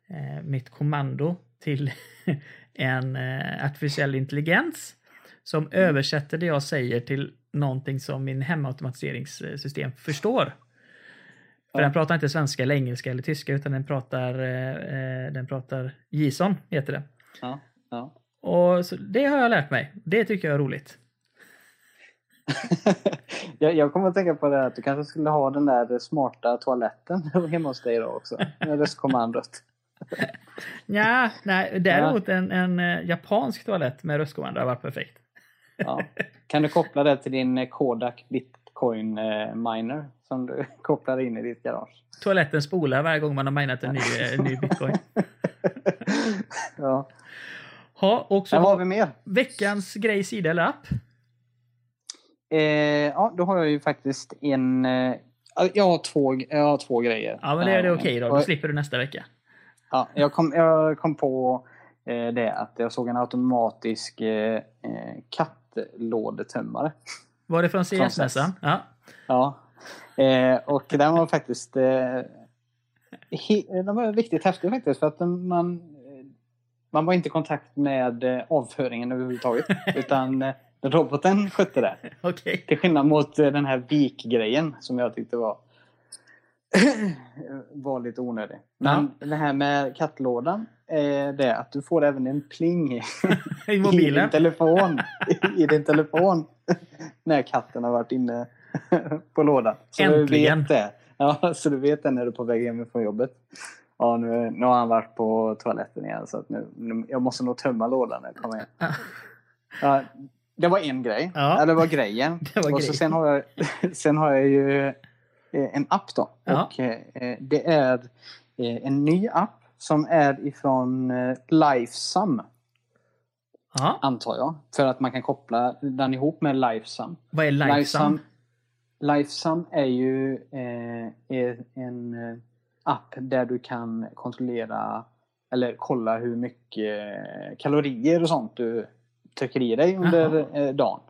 eh, mitt kommando till <laughs> en eh, artificiell intelligens som översätter det jag säger till någonting som min hemautomatiseringssystem förstår. För Ja. den pratar inte svenska eller engelska eller tyska utan den pratar, eh, eh, den pratar JSON heter det. Ja, ja. Och så det har jag lärt mig. Det tycker jag är roligt. <laughs> jag, jag kommer att tänka på det här att du kanske skulle ha den där smarta toaletten <laughs> hemma hos dig då också. Med röstkommandot. <laughs> Ja, nej, däremot en, en eh, japansk toalett med röstkommando har varit perfekt. Ja. Kan du koppla det till din eh, Kodak Bitcoin eh, miner som du kopplar in i ditt garage? Toaletten spolar varje gång man har minat en ny, eh, ny bitcoin. ja. Ha, och så har vi mer. veckans grej, sida eller app. Eh, ja, då har jag ju faktiskt en... Eh, jag, har två, jag har två grejer. Ja, men det är det Eh, okej då. Då och- slipper du nästa vecka. Ja, jag, kom, jag kom på eh, det att jag såg en automatisk eh, eh, kattlådetömmare. Var det från CS-mässan? Ja. Ja. Eh, och den var faktiskt... Eh, he, den var riktigt häftig faktiskt för att man... Man var inte i kontakt med eh, avföringen överhuvudtaget. <laughs> utan eh, roboten skötte det. Okej. Till skillnad mot eh, den här vikgrejen som jag tyckte var <clears throat> var lite onödig. Men det här med kattlådan är det att du får även en pling i, <laughs> <laughs> I i din mobilen. telefon. I din telefon. när katten har varit inne på lådan. Så Äntligen. du vet det. Ja, så du vet det när du är på väg hem från jobbet. Ja, nu, nu har han varit på toaletten igen så att nu, nu jag måste nog tömma lådan när jag kommer hem. Ja, det var en grej. Ja. Eller det var grejen. <laughs> Det var och så sen, har jag, <laughs> sen har jag ju eh, en app då. Ja. Och eh, det är eh, en ny app som är ifrån Lifesum, Ja. antar jag. För att man kan koppla den ihop med Lifesum. Vad är Lifesum? Lifesum är ju en app där du kan kontrollera eller kolla hur mycket kalorier och sånt du trycker i dig under eh, dagen.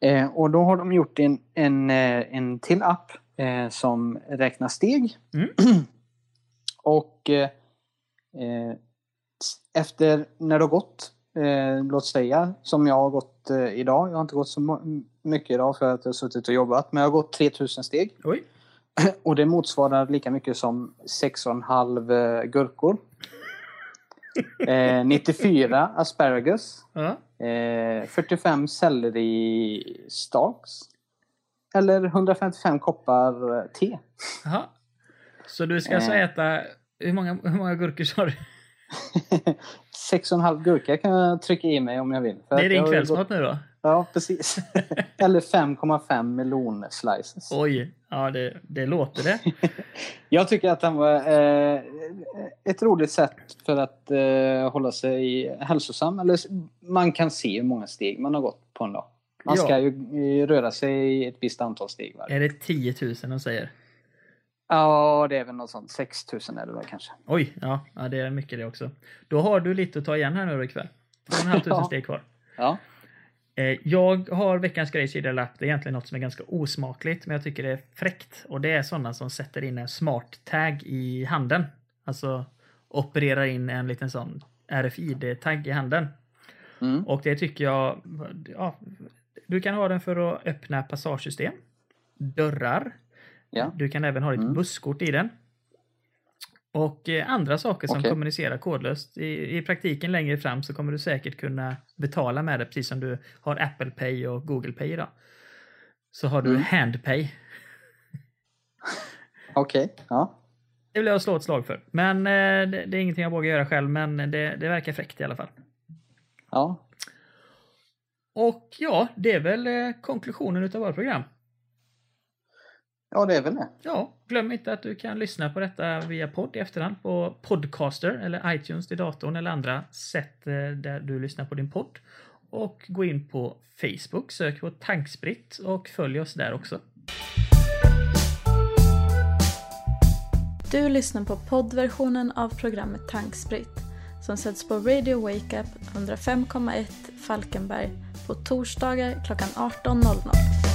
Eh, och då har de gjort en, en, eh, en till app eh, som räknar steg. Mm. <clears throat> och eh, eh, efter när du har gått, låt säga som jag har gått idag. Jag har inte gått så mycket idag för att jag har suttit och jobbat. Men jag har gått 3000 steg. Oj. <clears throat> Och det motsvarar lika mycket som 6,5 eh, gurkor. <laughs> Eh, 94 asparagus. Ja. Eh, 45 selleri stalks. Eller 155 koppar eh, te. Jaha. Så du ska alltså Eh. äta... Hur många, hur många gurkor sa du? <laughs> 6,5 gurka kan jag trycka i mig om jag vill. Det är din kvällsmat nu då? Ja, precis. <laughs> Eller 5,5 melonslices. Oj, ja det, det låter det. <laughs> Jag tycker att den var eh, ett roligt sätt för att eh, hålla sig hälsosam. Eller man kan se hur många steg man har gått på en dag. Man Ja. ska ju eh, röra sig ett visst antal steg varje Är det 10 000 de säger? Ja, det är väl något sånt. 6000 är det väl kanske. Oj, ja, ja det är mycket det också. Då har du lite att ta igen här nu ikväll. 2 500 <laughs> Ja. steg kvar. Ja. Eh, Jag har veckans grejsida lapp. Det är egentligen något som är ganska osmakligt, men jag tycker det är fräckt. Och det är sådana som sätter in en smart tag i handen. Alltså opererar in en liten sån RFID-tagg i handen. Mm. Och det tycker jag, ja, Du kan ha den för att öppna passagesystem, dörrar. Ja. Du kan även ha ditt Mm. busskort i den. Och eh, andra saker som Okej. kommunicerar kodlöst. I, I praktiken längre fram så kommer du säkert kunna betala med det precis som du har Apple Pay och Google Pay idag. Så har du Mm. Handpay. <laughs> Okej, ja. Det vill jag slå ett slag för. Men eh, det, det är ingenting jag vågar göra själv, men det, det verkar fräckt i alla fall. Ja, Och ja, det är väl eh, konklusionen utav vårt program. Ja det är väl det. Ja, glöm inte att du kan lyssna på detta via podd i efterhand på Podcaster eller iTunes till datorn eller andra sätt eh, där du lyssnar på din podd. Och gå in på Facebook, sök på Tankspritt och följ oss där också. Du lyssnar på poddversionen av programmet Tankspritt som sänds på Radio Wake Up 105,1 Falkenberg på torsdagar klockan 18.00.